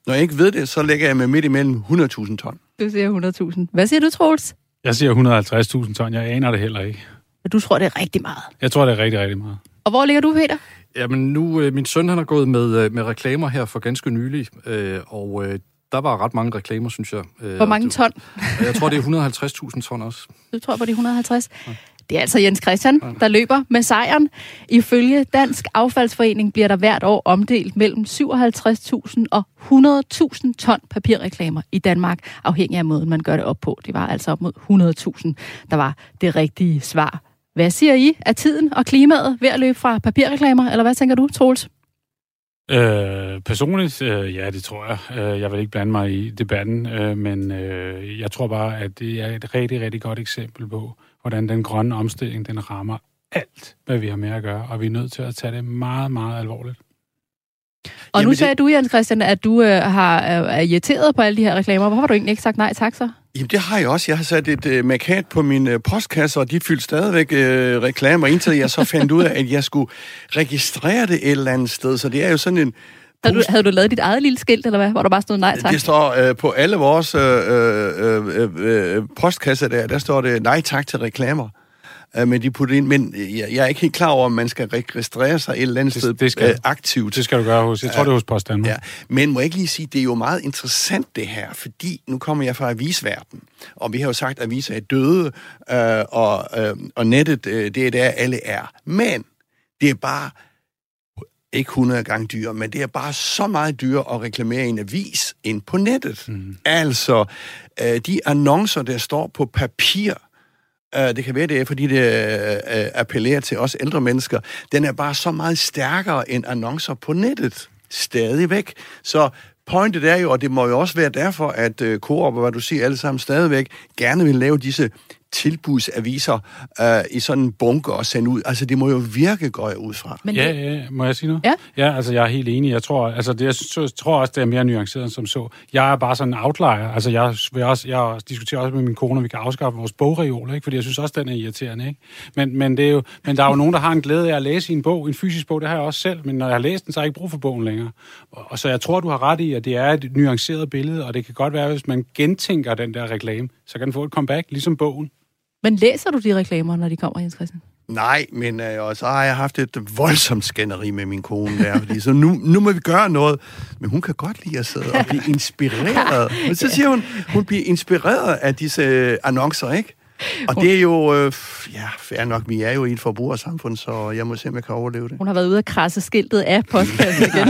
når jeg ikke ved det, så lægger jeg mig midt imellem 100.000 ton. Du siger 100.000. Hvad siger du, Troels? Jeg siger 150.000 ton. Jeg aner det heller ikke. Du tror, det er rigtig meget. Jeg tror, det er rigtig, rigtig meget. Og hvor ligger du, Peter? Jamen nu, øh, min søn han har gået med, øh, med reklamer her for ganske nylig, øh, og øh, der var ret mange reklamer, synes jeg. Øh, Hvor mange ton? Jeg tror, det er 150.000 ton også. Du tror på de 150? Det er altså Jens Christian, der løber med sejren. Ifølge Dansk Affaldsforening bliver der hvert år omdelt mellem 57.000 og 100.000 ton papirreklamer i Danmark, afhængig af måden, man gør det op på. Det var altså op mod 100.000, der var det rigtige svar. Hvad siger I? Er tiden og klimaet ved at løbe fra papirreklamer, eller hvad tænker du, Troels? Øh, personligt, øh, ja, det tror jeg. Øh, jeg vil ikke blande mig i debatten, øh, men øh, jeg tror bare, at det er et rigtig, rigtig godt eksempel på, hvordan den grønne omstilling, den rammer alt, hvad vi har med at gøre, og vi er nødt til at tage det meget, meget alvorligt. Og Jamen, nu det- sagde du, Jens Christian, at du øh, har, øh, er irriteret på alle de her reklamer. Hvorfor har du egentlig ikke sagt nej tak så? Jamen, det har jeg også. Jeg har sat et øh, markat på min øh, postkasse, og de fyldte stadigvæk øh, reklamer, indtil jeg så fandt ud af, at jeg skulle registrere det et eller andet sted. Så det er jo sådan en... Havde du, havde du lavet dit eget lille skilt, eller hvad? Hvor der bare stod nej tak? Det står øh, på alle vores øh, øh, øh, øh, postkasser der, der står det nej tak til reklamer. Øh, men de putter ind, men jeg, jeg er ikke helt klar over, om man skal registrere sig et eller andet Det- sted det skal øh, aktivt. Det skal du gøre hos, jeg tror, det er hos Post Danmark. Ja, men må jeg ikke lige sige, det er jo meget interessant det her, fordi nu kommer jeg fra avisverden, og vi har jo sagt, at aviser er døde, øh, og, øh, og nettet, øh, det er der alle er. Men det er bare ikke 100 gange dyr, men det er bare så meget dyr at reklamere i en avis end på nettet. Mm. Altså, øh, de annoncer, der står på papir, øh, det kan være, det er, fordi det øh, øh, appellerer til os ældre mennesker, den er bare så meget stærkere end annoncer på nettet. Stadigvæk. Så pointet er jo, og det må jo også være derfor, at øh, Coop og hvad du siger alle sammen stadigvæk, gerne vil lave disse tilbudsaviser øh, i sådan en bunke og sende ud. Altså, det må jo virke, går jeg ud fra. Men ja, ja, må jeg sige noget? Ja. Ja, altså, jeg er helt enig. Jeg tror, altså, det, jeg, synes, tror også, det er mere nuanceret end som så. Jeg er bare sådan en outlier. Altså, jeg, vil også, jeg diskuterer også med min kone, at vi kan afskaffe vores bogreol, ikke? fordi jeg synes også, den er irriterende. Ikke? Men, men, det er jo, men der er jo nogen, der har en glæde af at læse en bog, en fysisk bog, det har jeg også selv, men når jeg har læst den, så har jeg ikke brug for bogen længere. Og, og så jeg tror, du har ret i, at det er et nuanceret billede, og det kan godt være, hvis man gentænker den der reklame, så kan den få et comeback, ligesom bogen. Men læser du de reklamer, når de kommer, Jens Christian? Nej, men øh, og så har jeg haft et voldsomt skænderi med min kone der, fordi så nu, nu må vi gøre noget. Men hun kan godt lide at sidde og blive inspireret. Men så siger hun, hun bliver inspireret af disse øh, annoncer, ikke? Og det er jo, øh, ja, fair nok, vi er jo i et forbrugersamfund, så jeg må se, om jeg kan overleve det. Hun har været ude at krasse skiltet af postkassen igen.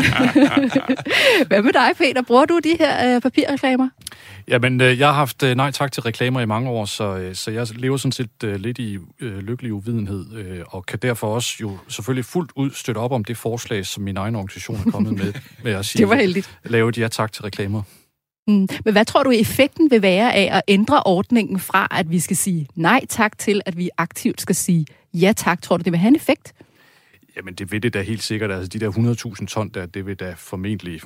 Hvad med dig, Peter? Bruger du de her øh, papirreklamer? Jamen, øh, jeg har haft øh, nej tak til reklamer i mange år, så, øh, så jeg lever sådan set lidt i øh, lykkelig uvidenhed, øh, og kan derfor også jo selvfølgelig fuldt ud støtte op om det forslag, som min egen organisation er kommet med, med at sige, Det var heldigt. lave et ja tak til reklamer. Mm. Men hvad tror du, effekten vil være af at ændre ordningen fra, at vi skal sige nej tak, til at vi aktivt skal sige ja tak? Tror du, det vil have en effekt? Jamen, det vil det da helt sikkert. Altså, de der 100.000 ton der, det vil da formentlig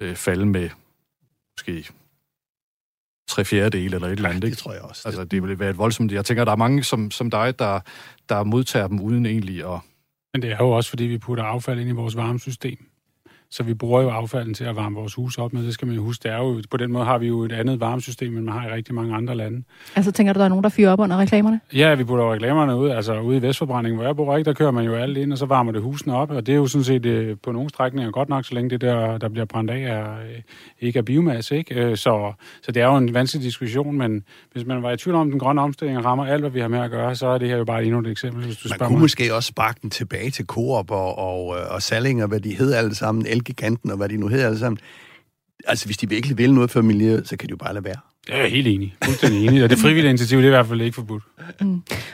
øh, falde med måske tre fjerdedele eller et eller andet. det ikke? tror jeg også. Altså, det vil være et voldsomt... Jeg tænker, der er mange som, som dig, der, der modtager dem uden egentlig at... Men det er jo også, fordi vi putter affald ind i vores varmesystem. Så vi bruger jo affalden til at varme vores hus op med. Det skal man jo huske. Det er jo, på den måde har vi jo et andet varmesystem, end man har i rigtig mange andre lande. Altså, tænker du, der er nogen, der fyrer op under reklamerne? Ja, vi putter jo reklamerne ud. Altså ude i Vestforbrændingen, hvor jeg bor, ikke, der kører man jo alt ind, og så varmer det husene op. Og det er jo sådan set øh, på nogle strækninger godt nok, så længe det der, der bliver brændt af, er, øh, ikke er biomasse. Ikke? Øh, så, så det er jo en vanskelig diskussion, men hvis man var i tvivl om, at den grønne omstilling rammer alt, hvad vi har med at gøre, så er det her jo bare endnu et eksempel, hvis du Man spørger kunne mig. måske også sparke den tilbage til Coop og, og, øh, og Salling, hvad de hed alle sammen, Elgiganten og hvad de nu hedder alle sammen. Altså, hvis de virkelig vil noget for miljøet, så kan de jo bare lade være. Jeg er helt enig. Fuldstændig enig. Og det frivillige initiativ, det er i hvert fald ikke forbudt.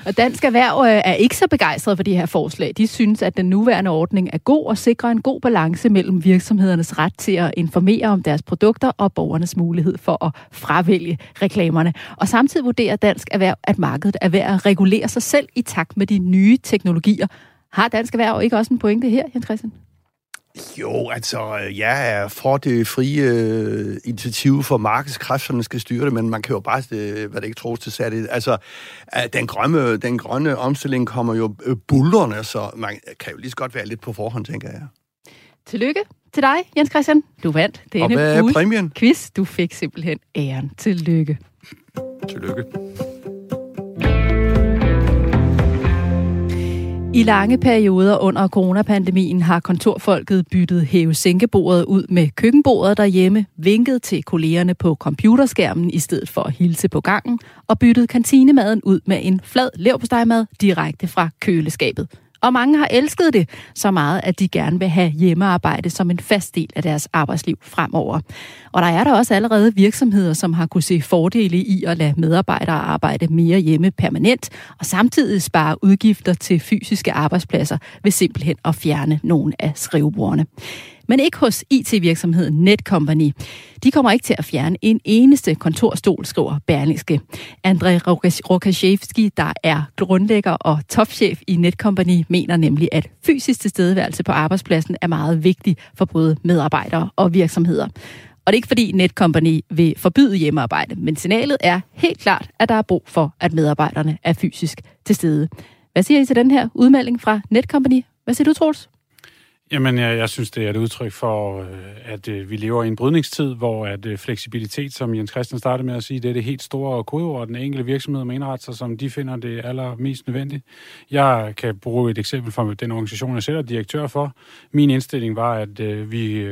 Og Dansk Erhverv øh, er ikke så begejstret for de her forslag. De synes, at den nuværende ordning er god og sikrer en god balance mellem virksomhedernes ret til at informere om deres produkter og borgernes mulighed for at fravælge reklamerne. Og samtidig vurderer Dansk Erhverv, at markedet er ved at regulere sig selv i takt med de nye teknologier. Har Dansk Erhverv ikke også en pointe her, Jens Christian? Jo, altså, jeg er for det frie øh, initiativ for markedskræfterne skal styre det, men man kan jo bare, øh, hvad det ikke tror til sat Altså, øh, den grønne, den grønne omstilling kommer jo øh, bullerne, så man kan jo lige så godt være lidt på forhånd, tænker jeg. Tillykke til dig, Jens Christian. Du vandt denne Og hvad er præmien? quiz. Du fik simpelthen æren. Tillykke. Tillykke. I lange perioder under coronapandemien har kontorfolket byttet hæve-sænkebordet ud med køkkenbordet derhjemme, vinket til kollegerne på computerskærmen i stedet for at hilse på gangen, og byttet kantinemaden ud med en flad leverpostejmad direkte fra køleskabet. Og mange har elsket det så meget, at de gerne vil have hjemmearbejde som en fast del af deres arbejdsliv fremover. Og der er der også allerede virksomheder, som har kunne se fordele i at lade medarbejdere arbejde mere hjemme permanent, og samtidig spare udgifter til fysiske arbejdspladser ved simpelthen at fjerne nogle af skrivebordene. Men ikke hos IT-virksomheden Netcompany. De kommer ikke til at fjerne en eneste kontorstol, skriver Berlingske. André Rokashevski, der er grundlægger og topchef i Netcompany, mener nemlig, at fysisk tilstedeværelse på arbejdspladsen er meget vigtig for både medarbejdere og virksomheder. Og det er ikke fordi Netcompany vil forbyde hjemmearbejde, men signalet er helt klart, at der er brug for, at medarbejderne er fysisk til stede. Hvad siger I til den her udmelding fra Netcompany? Hvad siger du, Troels? Jamen, jeg, jeg synes, det er et udtryk for, øh, at øh, vi lever i en brydningstid, hvor at øh, fleksibilitet, som Jens Christian startede med at sige, det er det helt store kodeord, den enkelte virksomhed må indrette sig, som de finder det allermest nødvendigt. Jeg kan bruge et eksempel fra den organisation, jeg selv er direktør for. Min indstilling var, at vi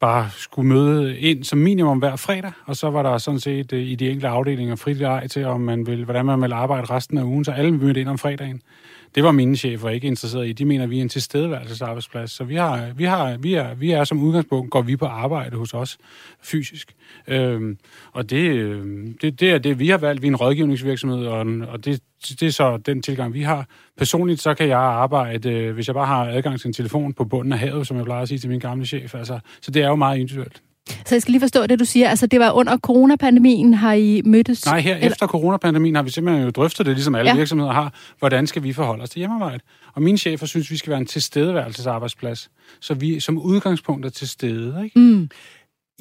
bare skulle møde ind som minimum hver fredag, og så var der sådan set i de enkelte afdelinger frit leg til, om man vil, hvordan man vil arbejde resten af ugen, så alle mødte ind om fredagen. Det var mine chefer ikke interesseret i. De mener, at vi er en tilstedeværelsesarbejdsplads. Så vi, har, vi, har, vi, er, vi er som udgangspunkt, går vi på arbejde hos os fysisk. Øhm, og det, øhm, det, det er det, vi har valgt. Vi er en rådgivningsvirksomhed, og, og det, det er så den tilgang, vi har. Personligt så kan jeg arbejde, øh, hvis jeg bare har adgang til en telefon på bunden af havet, som jeg plejer at sige til min gamle chef. Altså, så det er jo meget individuelt. Så jeg skal lige forstå det, du siger. Altså, det var under coronapandemien, har I mødtes? Nej, her eller? efter coronapandemien har vi simpelthen jo drøftet det, ligesom alle Ja. virksomheder har. Hvordan skal vi forholde os til hjemmearbejde? Og mine chefer synes, vi skal være en tilstedeværelsesarbejdsplads. Så vi som udgangspunkt er til stede, ikke? Mm.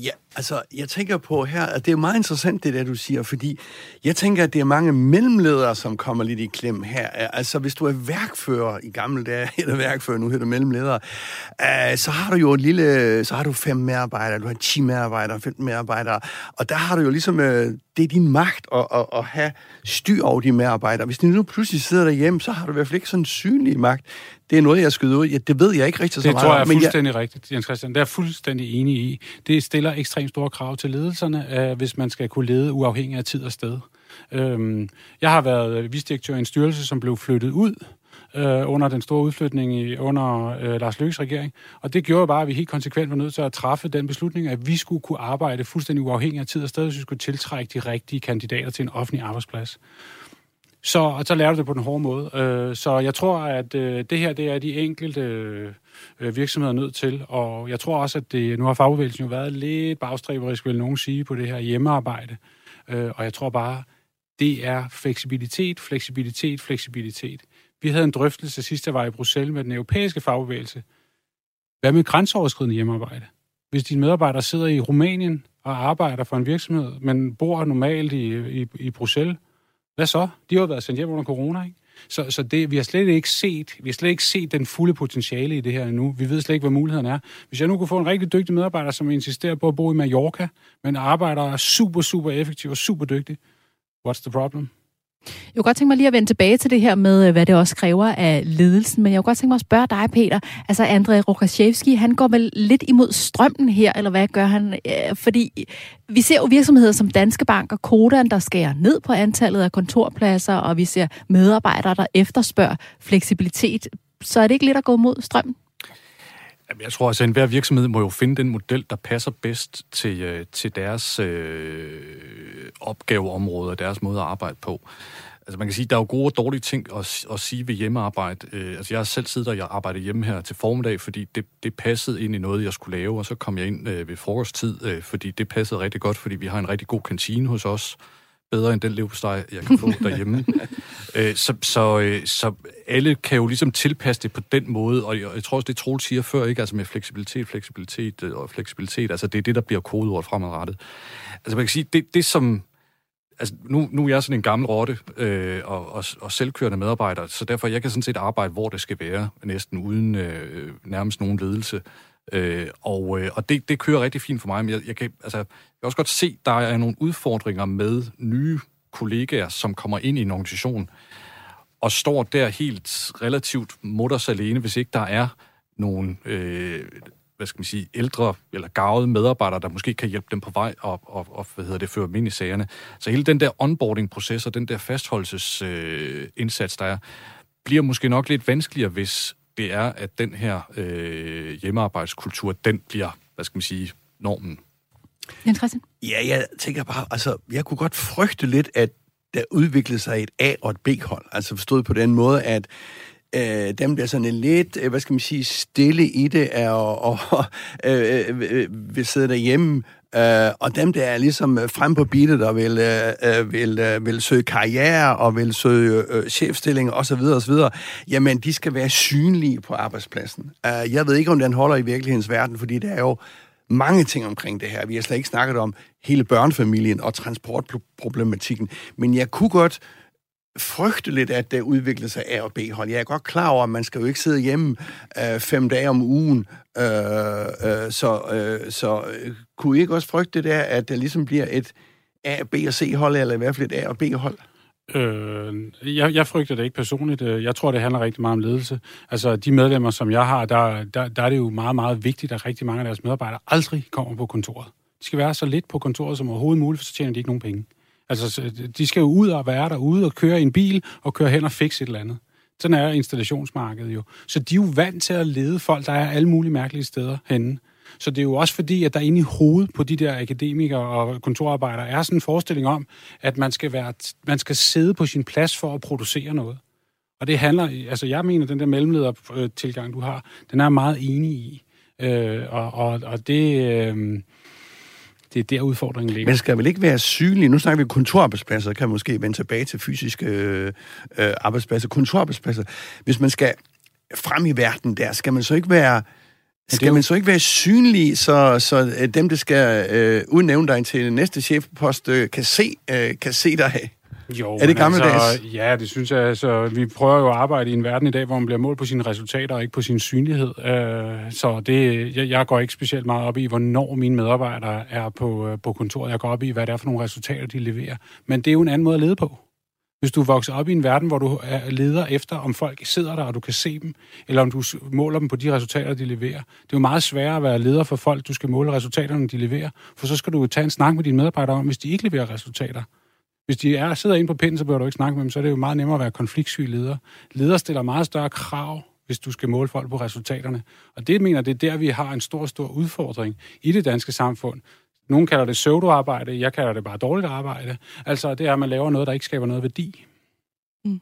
Ja, altså, jeg tænker på her, at det er meget interessant, det der, du siger, fordi jeg tænker, at det er mange mellemledere, som kommer lidt i klem her. Altså, hvis du er værkfører i gamle dage, eller værkfører, nu hedder det mellemledere, øh, så har du jo et lille, så har du fem medarbejdere, du har 10 medarbejdere, fem medarbejdere, og der har du jo ligesom, øh, det er din magt at, at, at have styr over de medarbejdere. Hvis de nu pludselig sidder derhjemme, så har du i hvert fald ikke sådan en synlig magt. Det er noget, jeg skyder ud. Ja, det ved jeg ikke rigtig så Det meget tror jeg er men fuldstændig jeg... rigtigt, Jens Christian. Det er jeg fuldstændig enig i. Det stiller ekstremt store krav til ledelserne, øh, hvis man skal kunne lede uafhængig af tid og sted. Øhm, jeg har været visdirektør i en styrelse, som blev flyttet ud øh, under den store udflytning i, under øh, Lars Løkkes regering. Og det gjorde bare, at vi helt konsekvent var nødt til at træffe den beslutning, at vi skulle kunne arbejde fuldstændig uafhængig af tid og sted, hvis vi skulle tiltrække de rigtige kandidater til en offentlig arbejdsplads. Så, og så lærer du det på den hårde måde. Øh, så jeg tror, at øh, det her det er de enkelte øh, virksomheder nødt til, og jeg tror også, at det, nu har fagbevægelsen jo været lidt bagstræberisk, vil nogen sige, på det her hjemmearbejde. Øh, og jeg tror bare, det er fleksibilitet, fleksibilitet, fleksibilitet. Vi havde en drøftelse sidst, jeg var i Bruxelles med den europæiske fagbevægelse. Hvad med grænseoverskridende hjemmearbejde? Hvis dine medarbejdere sidder i Rumænien og arbejder for en virksomhed, men bor normalt i, i, i Bruxelles, hvad så? De har jo været sendt hjem under corona, ikke? Så, så det, vi har slet ikke set, vi har slet ikke set den fulde potentiale i det her endnu. Vi ved slet ikke, hvad muligheden er. Hvis jeg nu kunne få en rigtig dygtig medarbejder, som insisterer på at bo i Mallorca, men arbejder super, super effektivt og super dygtig, what's the problem? Jeg kunne godt tænke mig lige at vende tilbage til det her med, øh, hvad det også kræver af ledelsen, men jeg kunne godt tænke mig at spørge dig, Peter. Altså, André Rokashevski, han går vel lidt imod strømmen her, eller hvad gør han? Øh, fordi vi ser jo virksomheder som Danske Bank og Kodan, der skærer ned på antallet af kontorpladser, og vi ser medarbejdere, der efterspørger fleksibilitet. Så er det ikke lidt at gå mod strømmen? Jamen, Jeg tror altså, at enhver virksomhed må jo finde den model, der passer bedst til, øh, til deres øh, opgaveområde og deres måde at arbejde på. Altså man kan sige, der er jo gode og dårlige ting at, at sige ved hjemmearbejde. Øh, altså jeg har selv siddet og jeg arbejdede hjemme her til formiddag, fordi det, det passede ind i noget, jeg skulle lave, og så kom jeg ind øh, ved frokosttid, øh, fordi det passede rigtig godt, fordi vi har en rigtig god kantine hos os. Bedre end den leverpostej, jeg kan få derhjemme. Øh, så, så, øh, så alle kan jo ligesom tilpasse det på den måde, og jeg, jeg tror også, det Troels siger før, ikke? Altså med fleksibilitet, fleksibilitet øh, og fleksibilitet, altså det er det, der bliver kodeord fremadrettet. Altså man kan sige, det, det som... Altså nu, nu er jeg sådan en gammel rotte øh, og, og, og selvkørende medarbejder, så derfor jeg kan sådan set arbejde, hvor det skal være, næsten uden øh, nærmest nogen ledelse. Øh, og øh, og det, det kører rigtig fint for mig, men jeg, jeg, kan, altså, jeg kan også godt se, der er nogle udfordringer med nye kollegaer, som kommer ind i en organisation, og står der helt relativt mutters alene, hvis ikke der er nogen, øh, hvad skal man sige, ældre eller gavede medarbejdere, der måske kan hjælpe dem på vej og, og, og hvad hedder det, føre dem ind i sagerne. Så hele den der onboarding-proces og den der fastholdelsesindsats, øh, indsats, der er, bliver måske nok lidt vanskeligere, hvis det er, at den her øh, hjemmearbejdskultur, den bliver, hvad skal man sige, normen. Jens Christian? Ja, jeg tænker bare, altså, jeg kunne godt frygte lidt, at der udviklede sig et A- og et B-hold. Altså forstået på den måde, at øh, dem bliver sådan lidt, øh, hvad skal man sige, stille i det, og, og øh, øh, øh vil sidde derhjemme, øh, og dem, der er ligesom øh, frem på beatet og vil, øh, øh, vil, øh, vil søge karriere og vil søge øh, chefstilling osv. osv., jamen, de skal være synlige på arbejdspladsen. Øh, jeg ved ikke, om den holder i virkelighedens verden, fordi det er jo mange ting omkring det her. Vi har slet ikke snakket om hele børnefamilien og transportproblematikken, men jeg kunne godt frygte lidt, at der udvikler sig A- og B-hold. Jeg er godt klar over, at man skal jo ikke sidde hjemme øh, fem dage om ugen, øh, øh, så, øh, så øh, kunne I ikke også frygte det der, at der ligesom bliver et A, B og C-hold, eller i hvert fald et A- og B-hold? Øh, jeg, jeg frygter det ikke personligt. Øh, jeg tror, det handler rigtig meget om ledelse. Altså, de medlemmer, som jeg har, der, der, der er det jo meget, meget vigtigt, at rigtig mange af deres medarbejdere aldrig kommer på kontoret. De skal være så lidt på kontoret som overhovedet muligt, for så tjener de ikke nogen penge. Altså, de skal jo ud og være derude og køre i en bil og køre hen og fikse et eller andet. Sådan er installationsmarkedet jo. Så de er jo vant til at lede folk, der er alle mulige mærkelige steder henne. Så det er jo også fordi, at der inde i hovedet på de der akademikere og kontorarbejdere er sådan en forestilling om, at man skal, være, man skal sidde på sin plads for at producere noget. Og det handler, altså jeg mener, den der mellemledertilgang, du har, den er jeg meget enig i. Øh, og, og, og det, øh, det er der udfordringen ligger. Men skal vel ikke være synlig? Nu snakker vi kontorarbejdspladser, kan måske vende tilbage til fysiske øh, øh, arbejdspladser. Kontorarbejdspladser. Hvis man skal frem i verden der, skal man så ikke være... Skal man så ikke være synlig, så, så øh, dem, der skal øh, udnævne dig til næste chefpost, øh, kan, se, øh, kan se dig? Jo, er det gammeldags? Altså, ja, det synes jeg. Altså, vi prøver jo at arbejde i en verden i dag, hvor man bliver målt på sine resultater og ikke på sin synlighed. Uh, så det, jeg, jeg går ikke specielt meget op i, hvornår mine medarbejdere er på, uh, på kontoret. Jeg går op i, hvad det er for nogle resultater, de leverer. Men det er jo en anden måde at lede på. Hvis du vokser op i en verden, hvor du leder efter, om folk sidder der, og du kan se dem, eller om du måler dem på de resultater, de leverer. Det er jo meget sværere at være leder for folk, du skal måle resultaterne, de leverer. For så skal du tage en snak med dine medarbejdere om, hvis de ikke leverer resultater. Hvis de er, sidder inde på pinden, så bør du ikke snakke med dem, så er det jo meget nemmere at være konfliktsyg leder. Leder stiller meget større krav, hvis du skal måle folk på resultaterne. Og det mener det er der, vi har en stor, stor udfordring i det danske samfund. Nogle kalder det pseudoarbejde, jeg kalder det bare dårligt arbejde. Altså det er, at man laver noget, der ikke skaber noget værdi. Mm.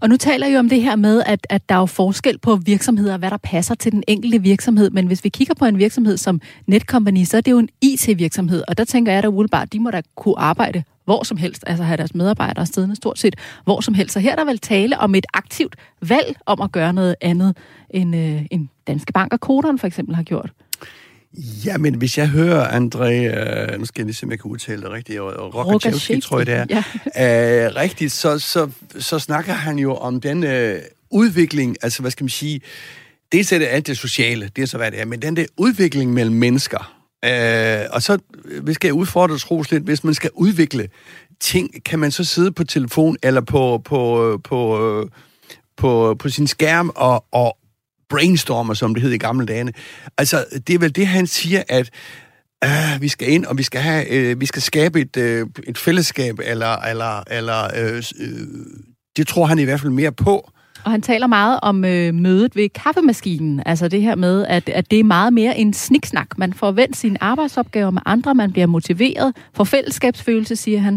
Og nu taler jeg jo om det her med, at, at der er jo forskel på virksomheder, hvad der passer til den enkelte virksomhed. Men hvis vi kigger på en virksomhed som Netcompany, så er det jo en IT-virksomhed. Og der tænker jeg da umiddelbart, de må da kunne arbejde hvor som helst, altså have deres medarbejdere siddende stort set hvor som helst. Så her er der vel tale om et aktivt valg om at gøre noget andet, end, øh, end Danske Bank og Koderen for eksempel har gjort. Ja, men hvis jeg hører André, øh, nu skal jeg lige se, om jeg kan udtale det rigtigt, og Rokachevski, tror jeg det er, ja. øh, rigtigt, så, så, så snakker han jo om den øh, udvikling, altså hvad skal man sige, det er det alt det sociale, det er så hvad det er, men den der udvikling mellem mennesker, Øh, og så vi skal jeg udfordre Troels lidt, hvis man skal udvikle ting, kan man så sidde på telefon eller på, på, på, på, på sin skærm og, og brainstorme, som det hed i gamle dage. Altså, det er vel det, han siger, at øh, vi skal ind, og vi skal, have, øh, vi skal skabe et, øh, et fællesskab, eller, eller, eller øh, øh, det tror han i hvert fald mere på. Og han taler meget om øh, mødet ved kaffemaskinen. Altså det her med, at, at det er meget mere en sniksnak. Man får vendt sine arbejdsopgaver med andre, man bliver motiveret, for fællesskabsfølelse, siger han.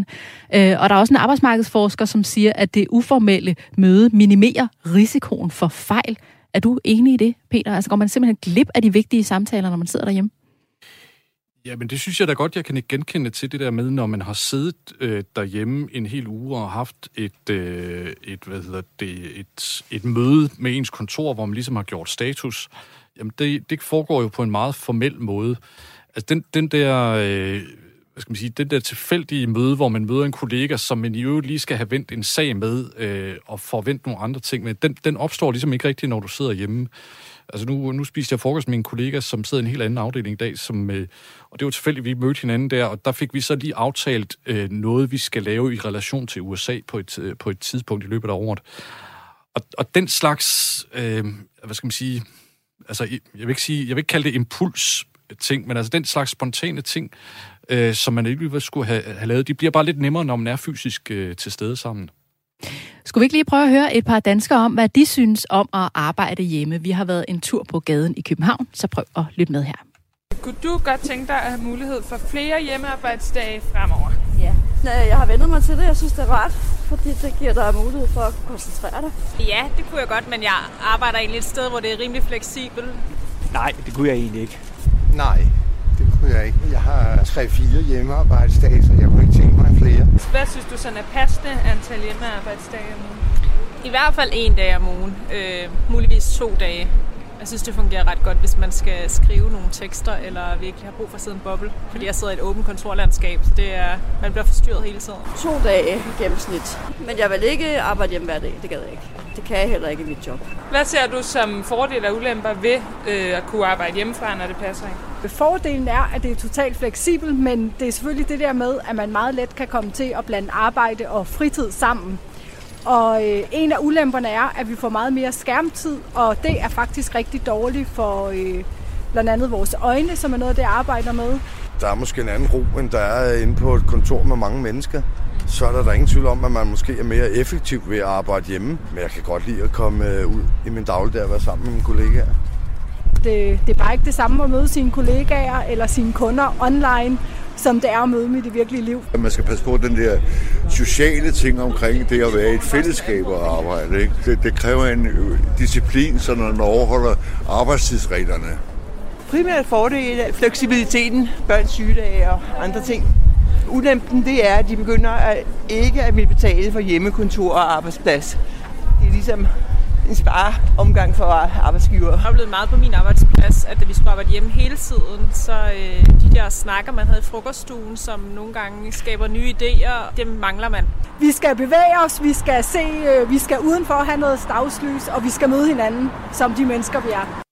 Øh, og der er også en arbejdsmarkedsforsker, som siger, at det uformelle møde minimerer risikoen for fejl. Er du enig i det, Peter? Altså går man simpelthen glip af de vigtige samtaler, når man sidder derhjemme? Ja, men det synes jeg da godt, jeg kan ikke genkende til det der med, når man har siddet øh, derhjemme en hel uge og haft et, øh, et, hvad hedder det, et, et møde med ens kontor, hvor man ligesom har gjort status. Jamen, det, det foregår jo på en meget formel måde. Altså, den, den der... Øh, hvad skal man sige, den der tilfældige møde, hvor man møder en kollega, som man i øvrigt lige skal have vendt en sag med øh, og forvente nogle andre ting med, den, den opstår ligesom ikke rigtigt, når du sidder hjemme. Altså nu, nu spiste jeg frokost med en kollega, som sidder i en helt anden afdeling i dag, som, øh, og det var tilfældigt, vi mødte hinanden der, og der fik vi så lige aftalt øh, noget, vi skal lave i relation til USA på et, øh, på et tidspunkt i løbet af året. Og, og den slags, øh, hvad skal man sige, altså jeg vil ikke sige, jeg vil ikke kalde det impuls ting, men altså den slags spontane ting, øh, som man ikke skulle have, have lavet, de bliver bare lidt nemmere, når man er fysisk øh, til stede sammen. Skulle vi ikke lige prøve at høre et par danskere om, hvad de synes om at arbejde hjemme? Vi har været en tur på gaden i København, så prøv at lytte med her. Kunne du godt tænke dig at have mulighed for flere hjemmearbejdsdage fremover? Ja, jeg har vendt mig til det. Jeg synes, det er rart, fordi det giver dig mulighed for at koncentrere dig. Ja, det kunne jeg godt, men jeg arbejder egentlig et sted, hvor det er rimelig fleksibelt. Nej, det kunne jeg egentlig ikke. Nej, kunne jeg ikke. Jeg har 3-4 hjemmearbejdsdage, så jeg kunne ikke tænke mig flere. Hvad synes du sådan er passende antal hjemmearbejdsdage om ugen? I hvert fald en dag om ugen. Øh, muligvis to dage. Jeg synes, det fungerer ret godt, hvis man skal skrive nogle tekster, eller virkelig har brug for at sidde en boble. Fordi jeg sidder i et åbent kontorlandskab, så det er, man bliver forstyrret hele tiden. To dage i gennemsnit. Men jeg vil ikke arbejde hjemme hver dag, det gad jeg ikke. Det kan jeg heller ikke i mit job. Hvad ser du som fordele og ulemper ved øh, at kunne arbejde hjemmefra, når det passer ind? Fordelen er, at det er totalt fleksibelt, men det er selvfølgelig det der med, at man meget let kan komme til at blande arbejde og fritid sammen. Og øh, en af ulemperne er, at vi får meget mere skærmtid, og det er faktisk rigtig dårligt for øh, blandt andet vores øjne, som er noget, det arbejder med. Der er måske en anden ro, end der er inde på et kontor med mange mennesker. Så er der, da ingen tvivl om, at man måske er mere effektiv ved at arbejde hjemme. Men jeg kan godt lide at komme øh, ud i min dagligdag og være sammen med mine kollegaer. Det, det er bare ikke det samme at møde sine kollegaer eller sine kunder online, som det er at møde dem i det virkelige liv. Man skal passe på den der sociale ting omkring det at være i et fællesskab og arbejde. Ikke? Det, det kræver en disciplin, så når man overholder arbejdstidsreglerne. primært fordel af fleksibiliteten, børns sygedage og andre ting. Ulempen det er, at de begynder at ikke at ville betale for hjemmekontor og arbejdsplads. Det er ligesom en spare omgang for arbejdsgiver. Jeg har oplevet meget på min arbejdsplads, at da vi skulle arbejde hjemme hele tiden, så øh, de der snakker, man havde i frokoststuen, som nogle gange skaber nye idéer, dem mangler man. Vi skal bevæge os, vi skal se, øh, vi skal udenfor have noget stavslys, og vi skal møde hinanden som de mennesker, vi er.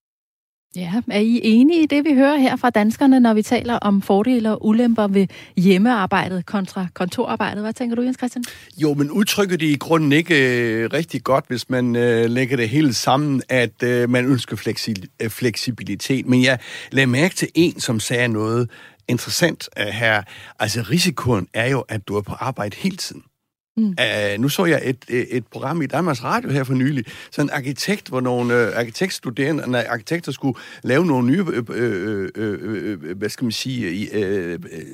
Ja, er I enige i det, vi hører her fra danskerne, når vi taler om fordele og ulemper ved hjemmearbejdet kontra kontorarbejdet? Hvad tænker du, Jens Christian? Jo, men udtrykker det i grunden ikke øh, rigtig godt, hvis man øh, lægger det hele sammen, at øh, man ønsker fleksi- øh, fleksibilitet. Men jeg lagde mærke til en, som sagde noget interessant øh, her. Altså, risikoen er jo, at du er på arbejde hele tiden. Mm. Uh, nu så jeg et, et program i Danmarks Radio her for nylig, så en arkitekt, hvor nogle uh, arkitektstuderende, nej, arkitekter skulle lave nogle nye, øh, øh, øh, øh, hvad skal man sige, øh, øh,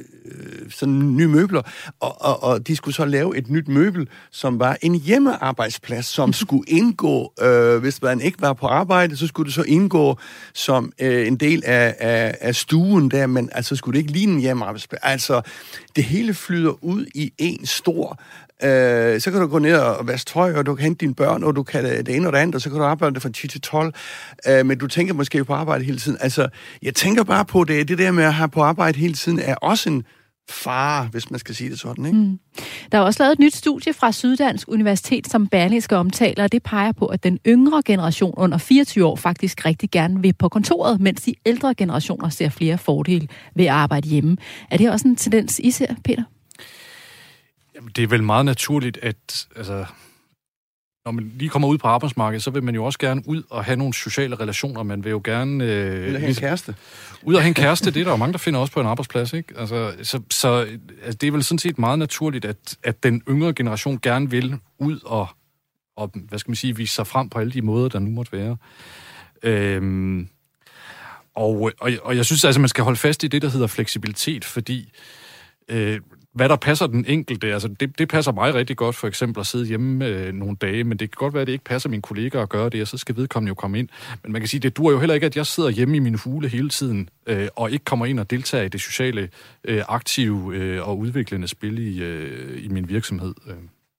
sådan nye møbler, og, og, og de skulle så lave et nyt møbel, som var en hjemmearbejdsplads, som skulle indgå, øh, hvis man ikke var på arbejde, så skulle det så indgå som øh, en del af, af, af stuen der, men altså skulle det ikke ligne en hjemmearbejdsplads. Altså, det hele flyder ud i en stor Øh, så kan du gå ned og vaske tøj, og du kan hente dine børn, og du kan øh, det ene og det andet, og så kan du arbejde fra 10 til 12. Øh, men du tænker måske på arbejde hele tiden. Altså, jeg tænker bare på det, det der med at have på arbejde hele tiden, er også en fare, hvis man skal sige det sådan. Ikke? Mm. Der er også lavet et nyt studie fra Syddansk Universitet, som Berlingske omtaler, og det peger på, at den yngre generation under 24 år faktisk rigtig gerne vil på kontoret, mens de ældre generationer ser flere fordele ved at arbejde hjemme. Er det også en tendens, I ser, Peter? Jamen, det er vel meget naturligt, at altså, når man lige kommer ud på arbejdsmarkedet, så vil man jo også gerne ud og have nogle sociale relationer. Man vil jo gerne... Øh, ud og have en kæreste. Ud og have en kæreste, det er der jo mange, der finder også på en arbejdsplads. Ikke? Altså, så så altså, det er vel sådan set meget naturligt, at, at den yngre generation gerne vil ud og, og, hvad skal man sige, vise sig frem på alle de måder, der nu måtte være. Øhm, og, og, og jeg synes altså, man skal holde fast i det, der hedder fleksibilitet, fordi øh, hvad der passer den enkelte, altså det, det passer mig rigtig godt, for eksempel at sidde hjemme øh, nogle dage, men det kan godt være, at det ikke passer mine kollegaer at gøre det, og så skal vedkommende jo komme ind. Men man kan sige, det dur jo heller ikke, at jeg sidder hjemme i min hule hele tiden, øh, og ikke kommer ind og deltager i det sociale, øh, aktive øh, og udviklende spil i, øh, i min virksomhed. Øh.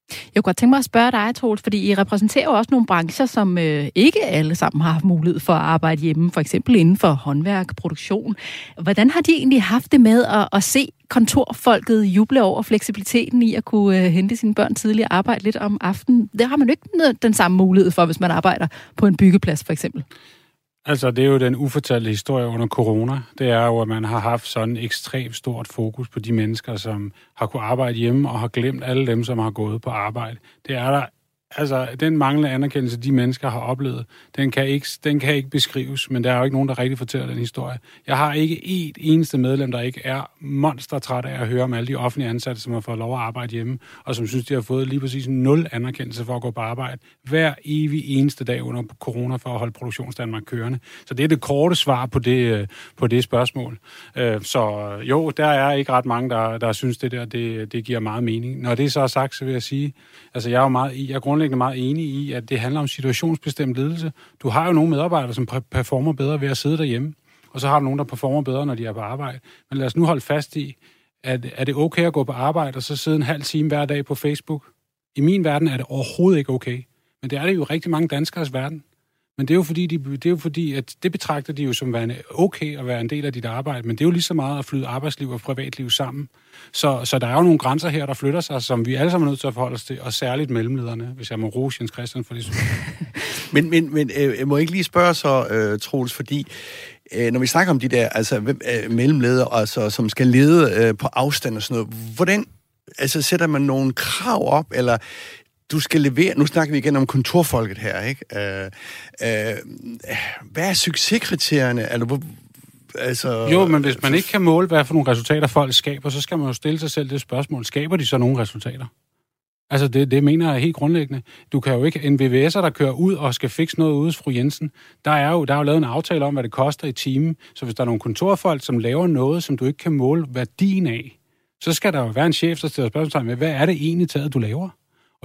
Jeg kunne godt tænke mig at spørge dig, Troels, fordi I repræsenterer jo også nogle brancher, som øh, ikke alle sammen har haft mulighed for at arbejde hjemme, for eksempel inden for håndværk, produktion. Hvordan har de egentlig haft det med at, at se kontorfolket juble over fleksibiliteten i at kunne øh, hente sine børn tidligere og arbejde lidt om aftenen? Det har man jo ikke den samme mulighed for, hvis man arbejder på en byggeplads, for eksempel. Altså, det er jo den ufortalte historie under corona. Det er jo, at man har haft sådan ekstremt stort fokus på de mennesker, som har kunne arbejde hjemme og har glemt alle dem, som har gået på arbejde. Det er der altså, den manglende anerkendelse, de mennesker har oplevet, den kan, ikke, den kan ikke beskrives, men der er jo ikke nogen, der rigtig fortæller den historie. Jeg har ikke et eneste medlem, der ikke er monstertræt af at høre om alle de offentlige ansatte, som har fået lov at arbejde hjemme, og som synes, de har fået lige præcis nul anerkendelse for at gå på arbejde hver evig eneste dag under corona for at holde produktionsdanmark kørende. Så det er det korte svar på det, øh, på det spørgsmål. Øh, så jo, der er ikke ret mange, der, der synes, det der det, det giver meget mening. Når det så er sagt, så vil jeg sige, altså jeg er jo meget, jeg grundlæggende meget enig i, at det handler om situationsbestemt ledelse. Du har jo nogle medarbejdere, som performer bedre ved at sidde derhjemme, og så har du nogen, der performer bedre, når de er på arbejde. Men lad os nu holde fast i, at er det okay at gå på arbejde og så sidde en halv time hver dag på Facebook? I min verden er det overhovedet ikke okay. Men det er det jo rigtig mange danskers verden. Men det er jo fordi, de, det er jo fordi at det betragter de jo som værende okay at være en del af dit arbejde, men det er jo lige så meget at flyde arbejdsliv og privatliv sammen. Så, så der er jo nogle grænser her, der flytter sig, som vi alle sammen er nødt til at forholde os til, og særligt mellemlederne, hvis jeg må rose Jens Christian for det. men men, men øh, jeg må ikke lige spørge så, øh, Troels, fordi øh, når vi snakker om de der altså, øh, mellemledere, altså, som skal lede øh, på afstand og sådan noget, hvordan altså, sætter man nogle krav op, eller du skal levere, nu snakker vi igen om kontorfolket her, ikke? Øh, øh, hvad er succeskriterierne? Altså, hvor, altså, jo, men hvis man ikke kan måle, hvad for nogle resultater folk skaber, så skal man jo stille sig selv det spørgsmål, skaber de så nogle resultater? Altså, det, det mener jeg helt grundlæggende. Du kan jo ikke, en VVS'er, der kører ud og skal fikse noget ude hos fru Jensen, der er, jo, der er jo lavet en aftale om, hvad det koster i timen. Så hvis der er nogle kontorfolk, som laver noget, som du ikke kan måle værdien af, så skal der jo være en chef, der stiller spørgsmål med, hvad er det egentlig taget, du laver?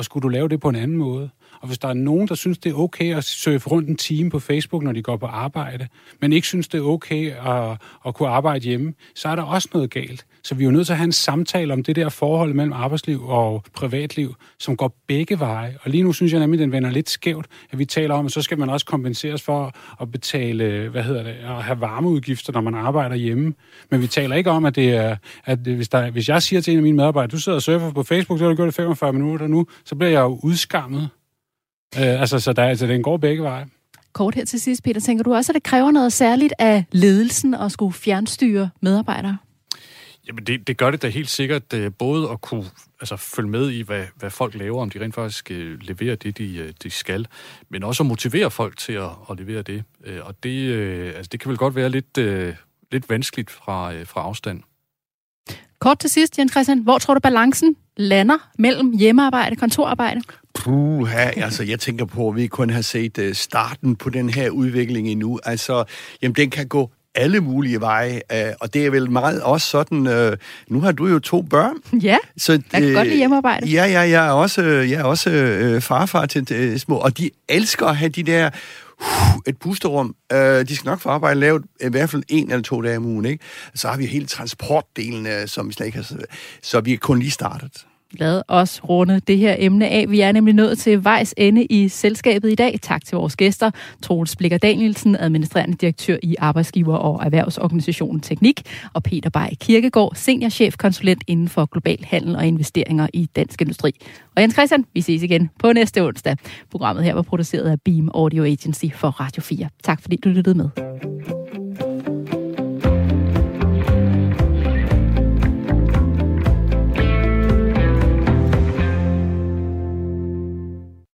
Og skulle du lave det på en anden måde? Og hvis der er nogen, der synes, det er okay at surfe rundt en time på Facebook, når de går på arbejde, men ikke synes, det er okay at, at kunne arbejde hjemme, så er der også noget galt. Så vi er jo nødt til at have en samtale om det der forhold mellem arbejdsliv og privatliv, som går begge veje. Og lige nu synes jeg nemlig, at den vender lidt skævt, at vi taler om, at så skal man også kompenseres for at betale, hvad hedder det, at have varmeudgifter, når man arbejder hjemme. Men vi taler ikke om, at det er, at hvis, der, hvis jeg siger til en af mine medarbejdere, du sidder og surfer på Facebook, så har du gjort det 45 minutter nu, så bliver jeg jo udskammet. Øh, altså, så der, altså, den går begge veje. Kort her til sidst, Peter. Tænker du også, at det kræver noget særligt af ledelsen at skulle fjernstyre medarbejdere? Jamen, det, det gør det da helt sikkert, øh, både at kunne altså, følge med i, hvad, hvad folk laver, om de rent faktisk uh, leverer det, de, uh, de skal, men også at motivere folk til at, at levere det. Og det, altså, det kan vel godt være lidt, lidt vanskeligt fra, fra afstand. Kort til sidst, Jens Christian, hvor tror du balancen lander mellem hjemmearbejde og kontorarbejde? Puh, altså jeg tænker på, at vi kun har set starten på den her udvikling endnu. Altså, jamen den kan gå alle mulige veje, øh, og det er vel meget også sådan, øh, nu har du jo to børn. Ja, så, jeg kan godt lide hjemmearbejde. Ja, ja, jeg er også, jeg er også øh, farfar til øh, små, og de elsker at have de der uh, et pusterum. Uh, de skal nok få arbejde lavet i hvert fald en eller to dage om ugen, ikke? Så har vi hele transportdelen, uh, som vi slet ikke har... Så vi er kun lige startet lad os runde det her emne af. Vi er nemlig nået til vejs ende i selskabet i dag. Tak til vores gæster. Troels Blikker Danielsen, administrerende direktør i Arbejdsgiver- og Erhvervsorganisationen Teknik, og Peter Bay Kirkegaard, seniorchefkonsulent inden for global handel og investeringer i Dansk Industri. Og Jens Christian, vi ses igen på næste onsdag. Programmet her var produceret af Beam Audio Agency for Radio 4. Tak fordi du lyttede med.